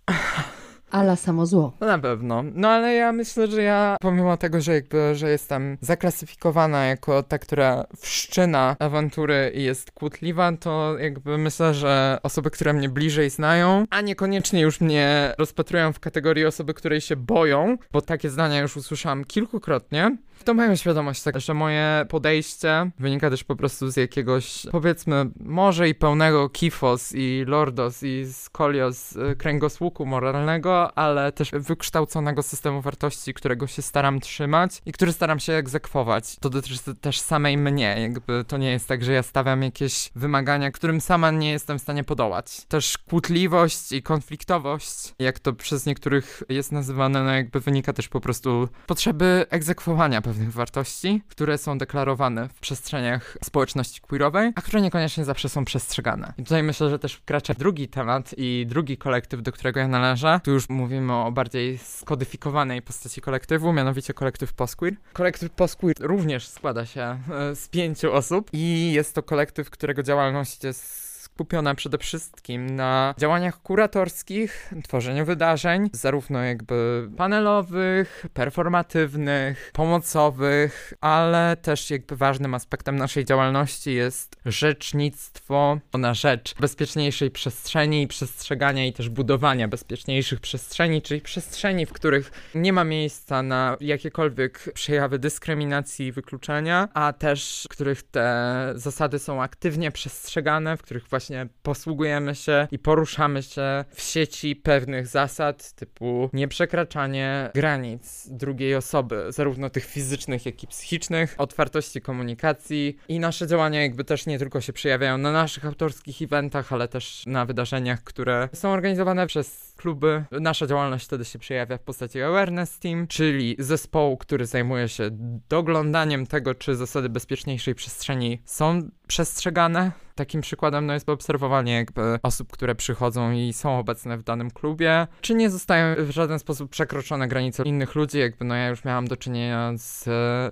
Ala samo zło. No na pewno. No ale ja myślę, że ja, pomimo tego, że jakby, że jestem zaklasyfikowana jako ta, która wszczyna awantury i jest kłótliwa, to jakby myślę, że osoby, które mnie bliżej znają, a niekoniecznie już mnie rozpatrują w kategorii osoby, której się boją, bo takie zdania już usłyszałam kilkukrotnie, to mają świadomość tak, że moje podejście wynika też po prostu z jakiegoś, powiedzmy, może i pełnego kifos i lordos i skolios y, kręgosłuku moralnego, ale też wykształconego systemu wartości, którego się staram trzymać i który staram się egzekwować. To dotyczy też samej mnie, jakby to nie jest tak, że ja stawiam jakieś wymagania, którym sama nie jestem w stanie podołać. Też kłótliwość i konfliktowość, jak to przez niektórych jest nazywane, no jakby wynika też po prostu potrzeby egzekwowania pewnych wartości, które są deklarowane w przestrzeniach społeczności queerowej, a które niekoniecznie zawsze są przestrzegane. I tutaj myślę, że też wkracza drugi temat i drugi kolektyw, do którego ja należę. Tu już mówimy o bardziej skodyfikowanej postaci kolektywu, mianowicie kolektyw postqueer. Kolektyw postqueer również składa się e, z pięciu osób i jest to kolektyw, którego działalność jest skupiona przede wszystkim na działaniach kuratorskich, tworzeniu wydarzeń, zarówno jakby panelowych, performatywnych, pomocowych, ale też jakby ważnym aspektem naszej działalności jest rzecznictwo na rzecz bezpieczniejszej przestrzeni i przestrzegania i też budowania bezpieczniejszych przestrzeni, czyli przestrzeni, w których nie ma miejsca na jakiekolwiek przejawy dyskryminacji i wykluczenia, a też w których te zasady są aktywnie przestrzegane, w których właśnie właśnie posługujemy się i poruszamy się w sieci pewnych zasad, typu nieprzekraczanie granic drugiej osoby, zarówno tych fizycznych, jak i psychicznych, otwartości komunikacji. I nasze działania jakby też nie tylko się przejawiają na naszych autorskich eventach, ale też na wydarzeniach, które są organizowane przez kluby. Nasza działalność wtedy się przejawia w postaci Awareness Team, czyli zespołu, który zajmuje się doglądaniem tego, czy zasady bezpieczniejszej przestrzeni są przestrzegane. Takim przykładem no, jest obserwowanie jakby osób, które przychodzą i są obecne w danym klubie, czy nie zostają w żaden sposób przekroczone granice innych ludzi, jakby no ja już miałam do czynienia z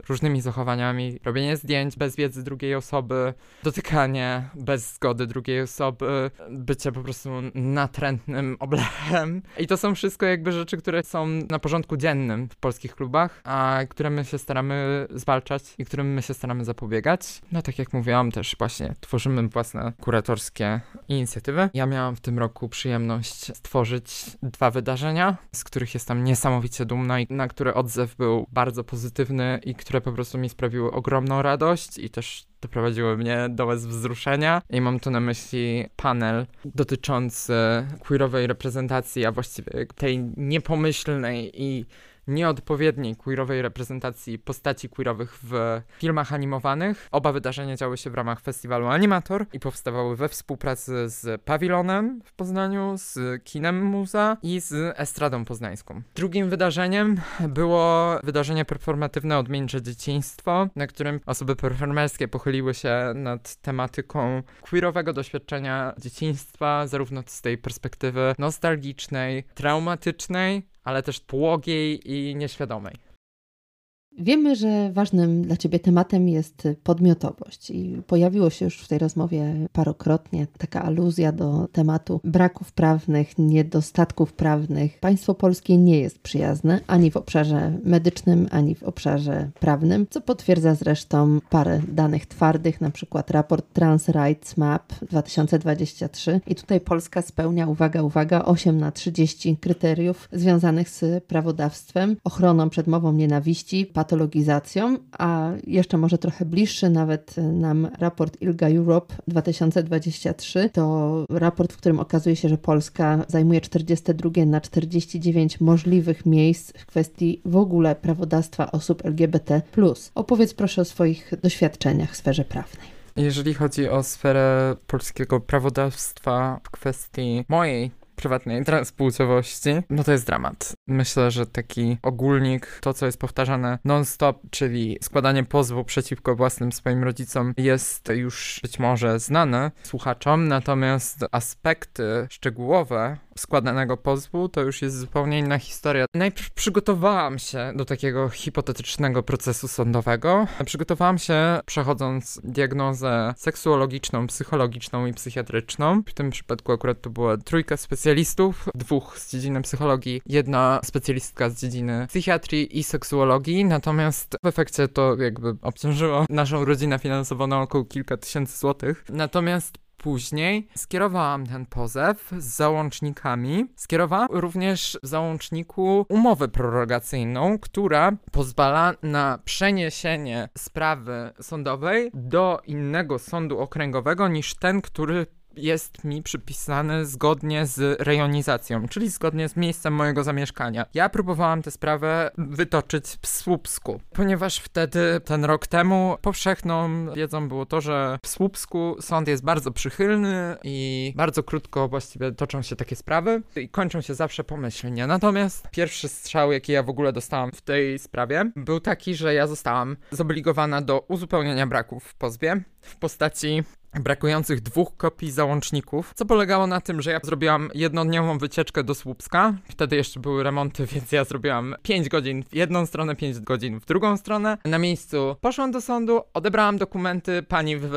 różnymi zachowaniami, robienie zdjęć bez wiedzy drugiej osoby, dotykanie bez zgody drugiej osoby, bycie po prostu natrętnym I to są wszystko jakby rzeczy, które są na porządku dziennym w polskich klubach, a które my się staramy zwalczać i którym my się staramy zapobiegać. No tak jak mówiłam też właśnie tworzymy własne kuratorskie inicjatywy. Ja miałam w tym roku przyjemność stworzyć dwa wydarzenia, z których jestem niesamowicie dumna i na które odzew był bardzo pozytywny i które po prostu mi sprawiły ogromną radość i też doprowadziły mnie do łez wzruszenia. I mam tu na myśli panel dotyczący queerowej reprezentacji, a właściwie tej niepomyślnej i nieodpowiedniej queerowej reprezentacji postaci queerowych w filmach animowanych. Oba wydarzenia działy się w ramach festiwalu Animator i powstawały we współpracy z Pawilonem w Poznaniu, z Kinem Muza i z Estradą Poznańską. Drugim wydarzeniem było wydarzenie performatywne Odmieńcze Dzieciństwo, na którym osoby performerskie pochyliły się nad tematyką queerowego doświadczenia dzieciństwa, zarówno z tej perspektywy nostalgicznej, traumatycznej, ale też płogiej i nieświadomej. Wiemy, że ważnym dla Ciebie tematem jest podmiotowość i pojawiło się już w tej rozmowie parokrotnie taka aluzja do tematu braków prawnych, niedostatków prawnych. Państwo polskie nie jest przyjazne ani w obszarze medycznym, ani w obszarze prawnym, co potwierdza zresztą parę danych twardych, na przykład raport Trans Rights Map 2023 i tutaj Polska spełnia, uwaga, uwaga, 8 na 30 kryteriów związanych z prawodawstwem, ochroną przed mową nienawiści, patologizacją, a jeszcze może trochę bliższy nawet nam raport ILGA Europe 2023. To raport, w którym okazuje się, że Polska zajmuje 42 na 49 możliwych miejsc w kwestii w ogóle prawodawstwa osób LGBT. Opowiedz proszę o swoich doświadczeniach w sferze prawnej. Jeżeli chodzi o sferę polskiego prawodawstwa w kwestii mojej prywatnej transpłciowości, no to jest dramat. Myślę, że taki ogólnik, to co jest powtarzane non-stop, czyli składanie pozwu przeciwko własnym swoim rodzicom, jest już być może znane słuchaczom, natomiast aspekty szczegółowe składanego pozwu to już jest zupełnie inna historia. Najpierw przygotowałam się do takiego hipotetycznego procesu sądowego. Przygotowałam się przechodząc diagnozę seksuologiczną, psychologiczną i psychiatryczną. W tym przypadku akurat to była trójka specjalistów, dwóch z dziedziny psychologii, jedna specjalistka z dziedziny psychiatrii i seksuologii, natomiast w efekcie to jakby obciążyło naszą rodzinę finansowo na około kilka tysięcy złotych. Natomiast Później skierowałam ten pozew z załącznikami. Skierowałam również w załączniku umowę prorogacyjną, która pozwala na przeniesienie sprawy sądowej do innego sądu okręgowego niż ten, który jest mi przypisany zgodnie z rejonizacją, czyli zgodnie z miejscem mojego zamieszkania. Ja próbowałam tę sprawę wytoczyć w Słupsku, ponieważ wtedy, ten rok temu, powszechną wiedzą było to, że w Słupsku sąd jest bardzo przychylny i bardzo krótko właściwie toczą się takie sprawy i kończą się zawsze pomyślnie. Natomiast pierwszy strzał, jaki ja w ogóle dostałam w tej sprawie, był taki, że ja zostałam zobligowana do uzupełnienia braków w pozwie w postaci brakujących dwóch kopii załączników, co polegało na tym, że ja zrobiłam jednodniową wycieczkę do Słupska. Wtedy jeszcze były remonty, [LAUGHS] więc ja zrobiłam 5 godzin w jedną stronę, 5 godzin w drugą stronę. Na miejscu poszłam do sądu, odebrałam dokumenty. Pani w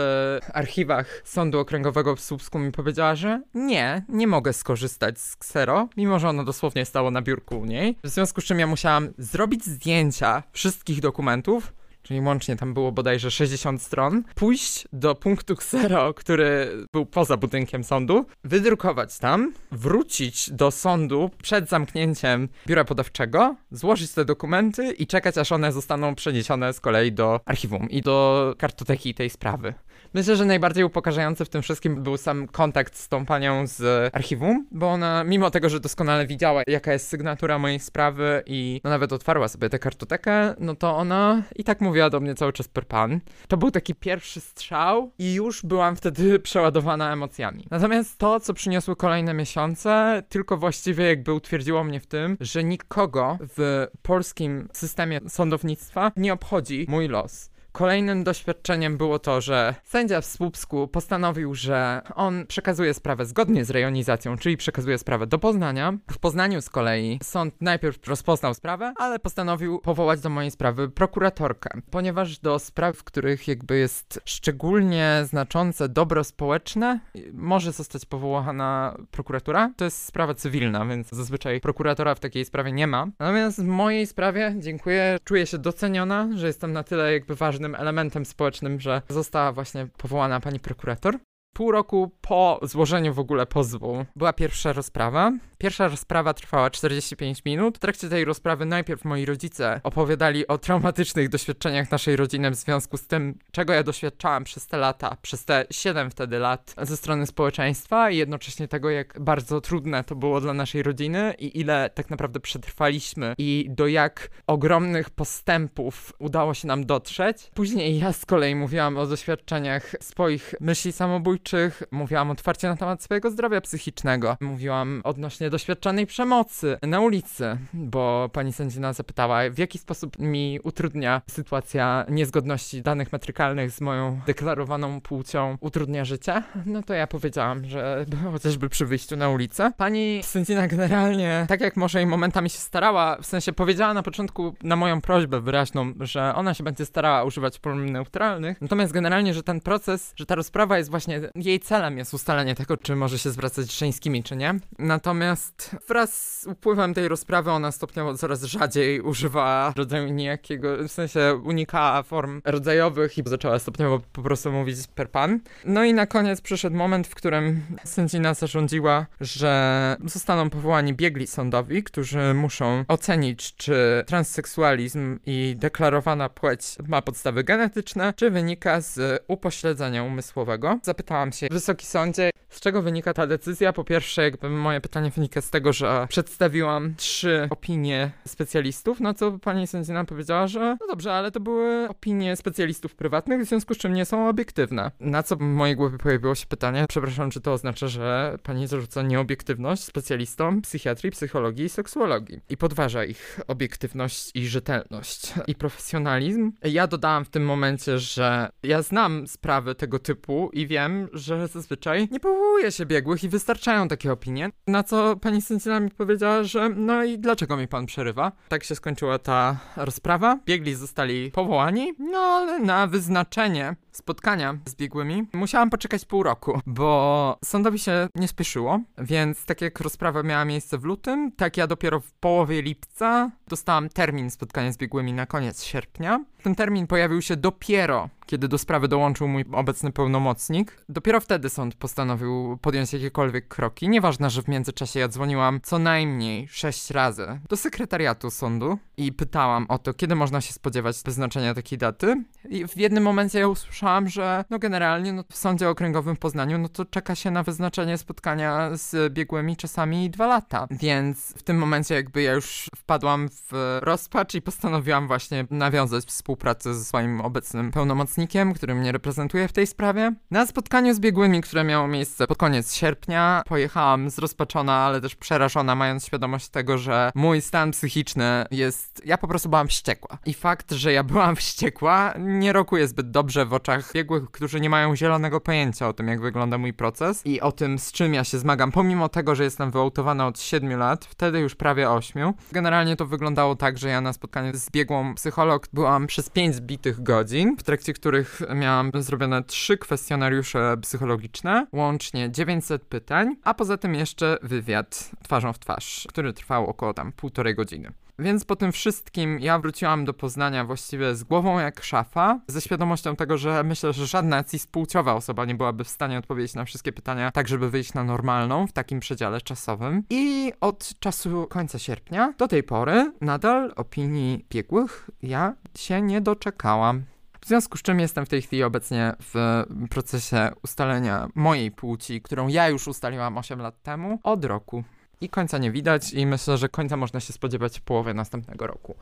archiwach Sądu Okręgowego w Słupsku mi powiedziała, że nie, nie mogę skorzystać z ksero, mimo że ono dosłownie stało na biurku u niej. W związku z czym ja musiałam zrobić zdjęcia wszystkich dokumentów, czyli łącznie tam było bodajże 60 stron, pójść do punktu Xero, który był poza budynkiem sądu, wydrukować tam, wrócić do sądu przed zamknięciem biura podawczego, złożyć te dokumenty i czekać, aż one zostaną przeniesione z kolei do archiwum i do kartoteki tej sprawy. Myślę, że najbardziej upokarzający w tym wszystkim był sam kontakt z tą panią z archiwum, bo ona, mimo tego, że doskonale widziała, jaka jest sygnatura mojej sprawy i no, nawet otwarła sobie tę kartotekę, no to ona i tak mówiła do mnie cały czas per pan. To był taki pierwszy strzał i już byłam wtedy [LAUGHS] przeładowana emocjami. Natomiast to, co przyniosły kolejne miesiące, tylko właściwie jakby utwierdziło mnie w tym, że nikogo w polskim systemie sądownictwa nie obchodzi mój los. Kolejnym doświadczeniem było to, że sędzia w Słupsku postanowił, że on przekazuje sprawę zgodnie z rejonizacją, czyli przekazuje sprawę do Poznania. W Poznaniu z kolei sąd najpierw rozpoznał sprawę, ale postanowił powołać do mojej sprawy prokuratorkę, ponieważ do spraw, w których jakby jest szczególnie znaczące dobro społeczne, może zostać powołana prokuratura. To jest sprawa cywilna, więc zazwyczaj prokuratora w takiej sprawie nie ma. Natomiast w mojej sprawie, dziękuję, czuję się doceniona, że jestem na tyle jakby ważny elementem społecznym, że została właśnie powołana pani prokurator. Pół roku po złożeniu w ogóle pozwu była pierwsza rozprawa. Pierwsza rozprawa trwała 45 minut. W trakcie tej rozprawy najpierw moi rodzice opowiadali o traumatycznych doświadczeniach naszej rodziny w związku z tym, czego ja doświadczałam przez te lata, przez te 7 wtedy lat ze strony społeczeństwa i jednocześnie tego, jak bardzo trudne to było dla naszej rodziny i ile tak naprawdę przetrwaliśmy i do jak ogromnych postępów udało się nam dotrzeć. Później ja z kolei mówiłam o doświadczeniach swoich myśli samobójczych, mówiłam otwarcie na temat swojego zdrowia psychicznego, mówiłam odnośnie doświadczonej przemocy na ulicy, bo pani sędzina zapytała, w jaki sposób mi utrudnia sytuacja niezgodności danych metrykalnych z moją deklarowaną płcią, utrudnia życie. No to ja powiedziałam, że [LAUGHS] chociażby przy wyjściu na ulicę. Pani sędzina generalnie, tak jak może i momentami się starała, w sensie powiedziała na początku na moją prośbę wyraźną, że ona się będzie starała używać form neutralnych, natomiast generalnie, że ten proces, że ta rozprawa jest właśnie, jej celem jest ustalenie tego, czy może się zwracać żeńskimi, czy nie. Natomiast wraz z upływem tej rozprawy ona stopniowo coraz rzadziej używała rodzaju niejakiego, w sensie unikała form rodzajowych i zaczęła stopniowo po prostu mówić per pan. No i na koniec przyszedł moment, w którym sędzina zarządziła, że zostaną powołani biegli sądowi, którzy muszą ocenić, czy transseksualizm i deklarowana płeć ma podstawy genetyczne, czy wynika z upośledzenia umysłowego. Zapytałam zapytałam się, Wysoki Sądzie, z czego wynika ta decyzja? Po pierwsze, jakby moje pytanie wynika z tego, że przedstawiłam trzy opinie specjalistów, na co pani sędzina powiedziała, że no dobrze, ale to były opinie specjalistów prywatnych, w związku z czym nie są obiektywne. Na co w mojej głowie pojawiło się pytanie, przepraszam, czy to oznacza, że pani zarzuca nieobiektywność specjalistom psychiatrii, psychologii i seksuologii i podważa ich obiektywność i rzetelność i profesjonalizm. Ja dodałam w tym momencie, że ja znam sprawy tego typu i wiem, że zazwyczaj nie powołuje się biegłych i wystarczają takie opinie. Na co pani sędzina mi powiedziała, że no i dlaczego mi pan przerywa? Tak się skończyła ta rozprawa. Biegli zostali powołani, no ale na wyznaczenie spotkania z biegłymi musiałam poczekać pół roku, bo sądowi się nie spieszyło, więc tak jak rozprawa miała miejsce w lutym, tak ja dopiero w połowie lipca dostałam termin spotkania z biegłymi na koniec sierpnia. Ten termin pojawił się dopiero, kiedy do sprawy dołączył mój obecny pełnomocnik. Dopiero wtedy sąd postanowił podjąć jakiekolwiek kroki. Nieważne, że w międzyczasie ja dzwoniłam co najmniej sześć razy do sekretariatu sądu i pytałam o to, kiedy można się spodziewać wyznaczenia takiej daty. I w jednym momencie ja usłyszałam, że no generalnie no, w sądzie okręgowym w Poznaniu no to czeka się na wyznaczenie spotkania z biegłymi czasami dwa lata. Więc w tym momencie jakby ja już wpadłam w rozpacz i postanowiłam właśnie nawiązać współpracę ze swoim obecnym pełnomocnikiem, który mnie reprezentuje w tej sprawie. Na spotkaniu z biegłymi, które miało miejsce pod koniec sierpnia, pojechałam zrozpaczona, ale też przerażona, mając świadomość tego, że mój stan psychiczny jest... Ja po prostu byłam wściekła. I fakt, że ja byłam [LAUGHS] wściekła, nie rokuje zbyt dobrze w oczach biegłych, którzy nie mają zielonego pojęcia o tym, jak wygląda mój proces i o tym, z czym ja się zmagam, pomimo tego, że jestem wyautowana od 7 lat, wtedy już prawie 8. Generalnie to wyglądało tak, że ja na spotkaniu z biegłą psycholog byłam przez 5 zbitych godzin, w trakcie których miałam zrobione 3 kwestionariusze psychologiczne, łącznie 900 pytań, a poza tym jeszcze wywiad twarzą w twarz, który trwał około tam półtorej godziny. Więc po tym wszystkim ja wróciłam do Poznania właściwie z głową jak szafa, ze świadomością tego, że myślę, że żadna cis-płciowa osoba nie byłaby w stanie odpowiedzieć na wszystkie pytania tak, żeby wyjść na normalną w takim przedziale czasowym. I od czasu końca sierpnia do tej pory nadal opinii biegłych ja się nie doczekałam. W związku z czym jestem w tej chwili obecnie w procesie ustalenia mojej płci, którą ja już ustaliłam 8 lat temu, od roku i końca nie widać i myślę, że końca można się spodziewać w połowie następnego roku.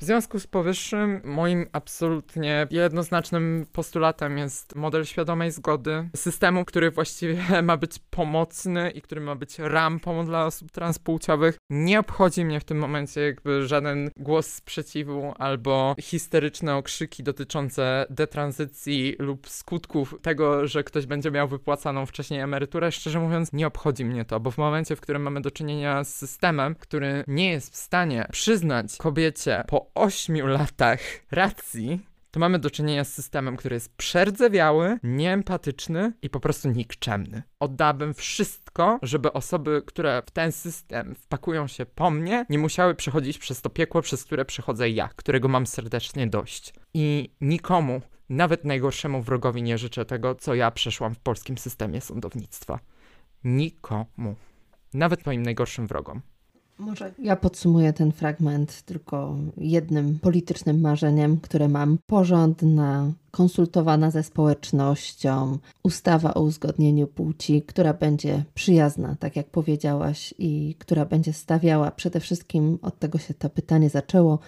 W związku z powyższym moim absolutnie jednoznacznym postulatem jest model świadomej zgody, systemu, który właściwie [LAUGHS] ma być pomocny i który ma być rampą dla osób transpłciowych. Nie obchodzi mnie w tym momencie jakby żaden głos sprzeciwu albo histeryczne okrzyki dotyczące detranzycji lub skutków tego, że ktoś będzie miał wypłacaną wcześniej emeryturę. Szczerze mówiąc, nie obchodzi mnie to, bo w momencie, w którym mamy do czynienia z systemem, który nie jest w stanie przyznać kobiecie po 8 latach racji, to mamy do czynienia z systemem, który jest przerdzewiały, nieempatyczny i po prostu nikczemny. Oddałbym wszystko, żeby osoby, które w ten system wpakują się po mnie, nie musiały przechodzić przez to piekło, przez które przechodzę ja, którego mam serdecznie dość. I nikomu, nawet najgorszemu wrogowi nie życzę tego, co ja przeszłam w polskim systemie sądownictwa. Nikomu nawet moim najgorszym wrogom. Może ja podsumuję ten fragment tylko jednym politycznym marzeniem, które mam. Porządna, konsultowana ze społecznością, ustawa o uzgodnieniu płci, która będzie przyjazna, tak jak powiedziałaś, i która będzie stawiała przede wszystkim, od tego się to pytanie zaczęło,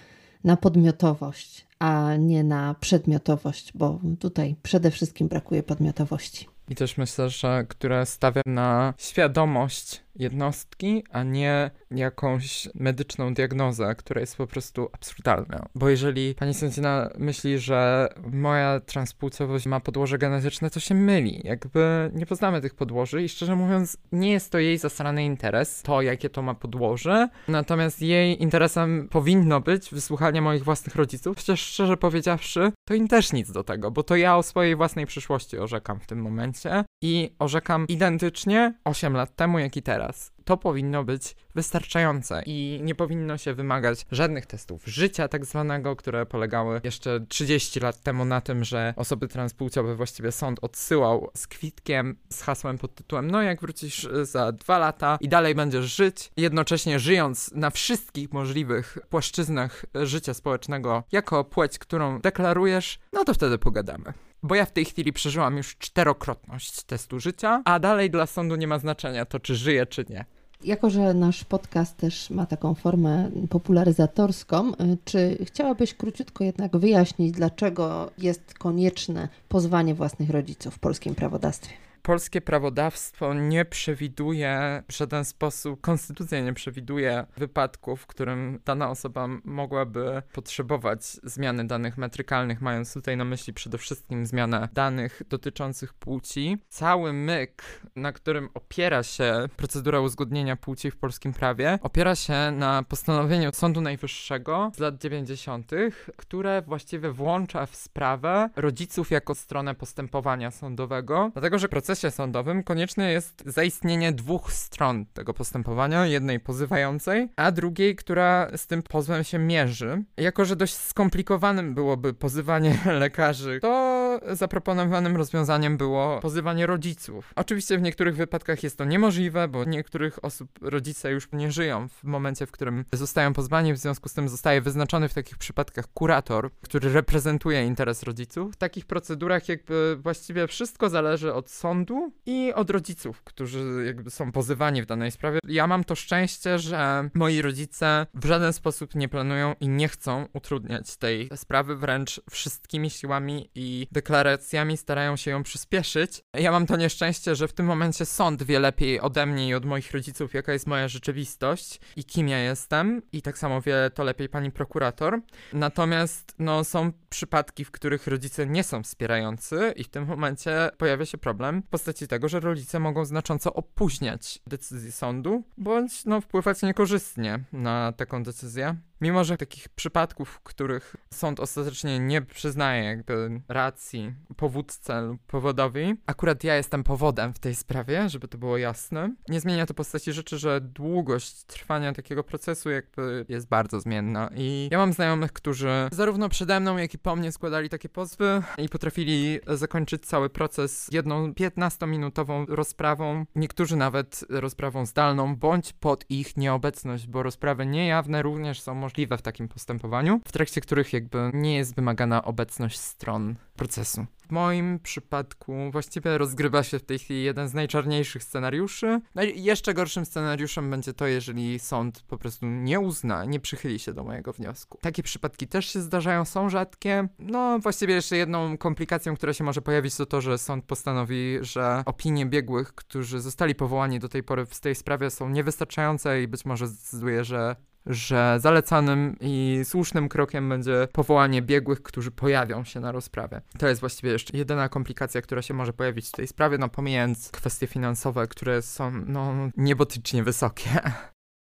na podmiotowość, a nie na przedmiotowość, bo tutaj przede wszystkim brakuje podmiotowości. I też myślę, że które stawia na świadomość jednostki, a nie jakąś medyczną diagnozę, która jest po prostu absurdalna. Bo jeżeli pani sędzina myśli, że moja transpłciowość ma podłoże genetyczne, to się myli. Jakby nie poznamy tych podłoży i szczerze mówiąc, nie jest to jej zasrany interes, to jakie to ma podłoże. Natomiast jej interesem powinno być wysłuchanie moich własnych rodziców. Chociaż szczerze powiedziawszy, to im też nic do tego, bo to ja o swojej własnej przyszłości orzekam w tym momencie i orzekam identycznie 8 lat temu, jak i teraz teraz. To powinno być wystarczające i nie powinno się wymagać żadnych testów życia, tak zwanego, które polegały jeszcze 30 lat temu na tym, że osoby transpłciowe właściwie sąd odsyłał z kwitkiem, z hasłem pod tytułem: No, jak wrócisz za dwa lata i dalej będziesz żyć, jednocześnie żyjąc na wszystkich możliwych płaszczyznach życia społecznego jako płeć, którą deklarujesz, no to wtedy pogadamy bo ja w tej chwili przeżyłam już czterokrotność testu życia, a dalej dla sądu nie ma znaczenia to, czy żyję, czy nie. Jako, że nasz podcast też ma taką formę popularyzatorską, y, czy chciałabyś króciutko jednak wyjaśnić, dlaczego jest konieczne pozwanie własnych rodziców w polskim prawodawstwie? Polskie prawodawstwo nie przewiduje w żaden sposób, konstytucja nie przewiduje wypadków, w którym dana osoba mogłaby potrzebować zmiany danych metrykalnych, mając tutaj na myśli przede wszystkim zmianę danych dotyczących płci. Cały myk, na którym opiera się procedura uzgodnienia płci w polskim prawie, opiera się na postanowieniu Sądu Najwyższego z lat 90., które właściwie włącza w sprawę rodziców jako stronę postępowania sądowego, dlatego że proces procesie sądowym konieczne jest zaistnienie dwóch stron tego postępowania, jednej pozywającej, a drugiej, która z tym pozwem się mierzy. Jako, że dość skomplikowanym byłoby pozywanie [LAUGHS] lekarzy, to zaproponowanym rozwiązaniem było pozywanie rodziców. Oczywiście w niektórych wypadkach jest to niemożliwe, bo niektórych osób rodzice już nie żyją w momencie, w którym zostają pozwani, w związku z tym zostaje wyznaczony w takich przypadkach kurator, który reprezentuje interes rodziców. W takich procedurach jakby właściwie wszystko zależy od sądu, i od rodziców, którzy jakby są pozywani w danej sprawie. Ja mam to szczęście, że moi rodzice w żaden sposób nie planują i nie chcą utrudniać tej sprawy, wręcz wszystkimi siłami i deklaracjami starają się ją przyspieszyć. Ja mam to nieszczęście, że w tym momencie sąd wie lepiej ode mnie i od moich rodziców, jaka jest moja rzeczywistość i kim ja jestem, i tak samo wie to lepiej pani prokurator. Natomiast no, są przypadki, w których rodzice nie są wspierający, i w tym momencie pojawia się problem postaci tego, że rodzice mogą znacząco opóźniać decyzję sądu, bądź no, wpływać niekorzystnie na taką decyzję. Mimo, że takich przypadków, w których sąd ostatecznie nie przyznaje jakby racji powódce lub powodowi, akurat ja jestem powodem w tej sprawie, żeby to było jasne. Nie zmienia to postaci rzeczy, że długość trwania takiego procesu jakby jest bardzo zmienna i ja mam znajomych, którzy zarówno przede mną, jak i po mnie składali takie pozwy i potrafili zakończyć cały proces jedną 15-minutową rozprawą, niektórzy nawet rozprawą zdalną, bądź pod ich nieobecność, bo rozprawy niejawne również są możliwe w takim postępowaniu, w trakcie których jakby nie jest wymagana obecność stron procesu. W moim przypadku właściwie rozgrywa się w tej chwili jeden z najczarniejszych scenariuszy. No i jeszcze gorszym scenariuszem będzie to, jeżeli sąd po prostu nie uzna, nie przychyli się do mojego wniosku. Takie przypadki też się zdarzają, są rzadkie. No, właściwie jeszcze jedną komplikacją, która się może pojawić, to to, że sąd postanowi, że opinie biegłych, którzy zostali powołani do tej pory w tej sprawie są niewystarczające i być może zdecyduje, że że zalecanym i słusznym krokiem będzie powołanie biegłych, którzy pojawią się na rozprawie. To jest właściwie jeszcze jedyna komplikacja, która się może pojawić w tej sprawie, no pomijając kwestie finansowe, które są no niebotycznie wysokie.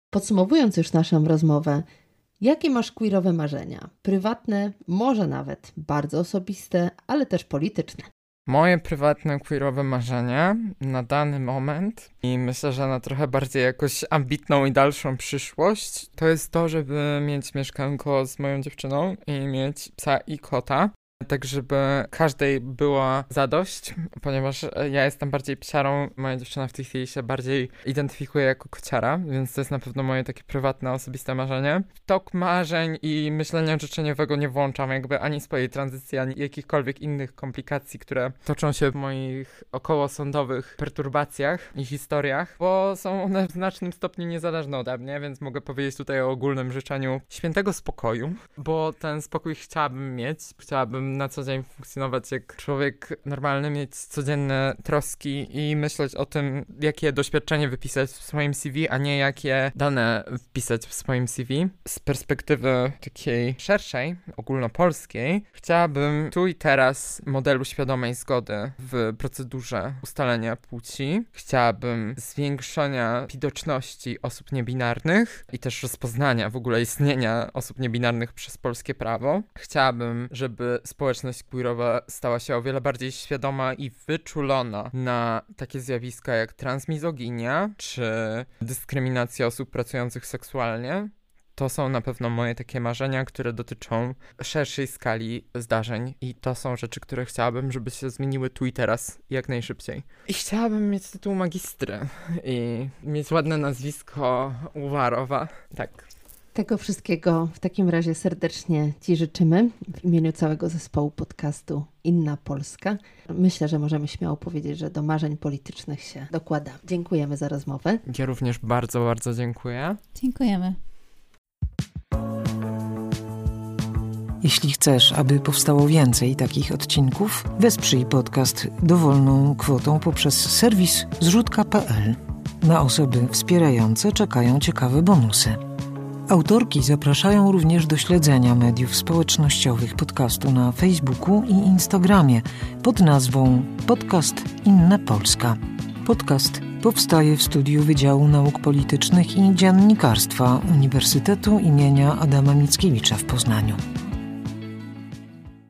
Podsumowując już naszą rozmowę, jakie masz queerowe marzenia? Prywatne, może nawet bardzo osobiste, ale też polityczne. Moje prywatne queerowe marzenie na dany moment i myślę, że na trochę bardziej jakoś ambitną i dalszą przyszłość, to jest to, żeby mieć mieszkanko z moją dziewczyną i mieć psa i kota tak żeby każdej była zadość, [LAUGHS] ponieważ ja jestem bardziej psiarą, moja dziewczyna w tej chwili się bardziej identyfikuje jako kociara, więc to jest na pewno moje takie prywatne, osobiste marzenie. W tok marzeń i myślenia życzeniowego nie włączam jakby ani swojej tranzycji, ani jakichkolwiek innych komplikacji, które toczą się w moich okołosądowych perturbacjach i historiach, bo są one w znacznym stopniu niezależne ode mnie, więc mogę powiedzieć tutaj o ogólnym życzeniu świętego spokoju, bo ten spokój chciałabym mieć, chciałabym na co dzień funkcjonować jak człowiek normalny, mieć codzienne troski i myśleć o tym, jakie doświadczenie wypisać w swoim CV, a nie jakie dane wpisać w swoim CV. Z perspektywy takiej szerszej, ogólnopolskiej, chciałabym tu i teraz modelu świadomej zgody w procedurze ustalenia płci. Chciałabym zwiększenia widoczności osób niebinarnych i też rozpoznania w ogóle istnienia osób niebinarnych przez polskie prawo. Chciałabym, żeby społeczność queerowa stała się o wiele bardziej świadoma i wyczulona na takie zjawiska jak transmizoginia czy dyskryminacja osób pracujących seksualnie. To są na pewno moje takie marzenia, które dotyczą szerszej skali zdarzeń i to są rzeczy, które chciałabym, żeby się zmieniły tu i teraz jak najszybciej. I chciałabym mieć tytuł magistry i mieć ładne nazwisko Uwarowa. Tak, Tego wszystkiego w takim razie serdecznie Ci życzymy w imieniu całego zespołu podcastu Inna Polska. Myślę, że możemy śmiało powiedzieć, że do marzeń politycznych się dokłada. Dziękujemy za rozmowę. Ja również bardzo, bardzo dziękuję. Dziękujemy. Jeśli chcesz, aby powstało więcej takich odcinków, wesprzyj podcast dowolną kwotą poprzez serwis zrzutka.pl. Na osoby wspierające czekają ciekawe bonusy. Autorki zapraszają również do śledzenia mediów społecznościowych podcastu na Facebooku i Instagramie pod nazwą Podcast Inna Polska. Podcast powstaje w studiu Wydziału Nauk Politycznych i Dziennikarstwa Uniwersytetu imienia Adama Mickiewicza w Poznaniu.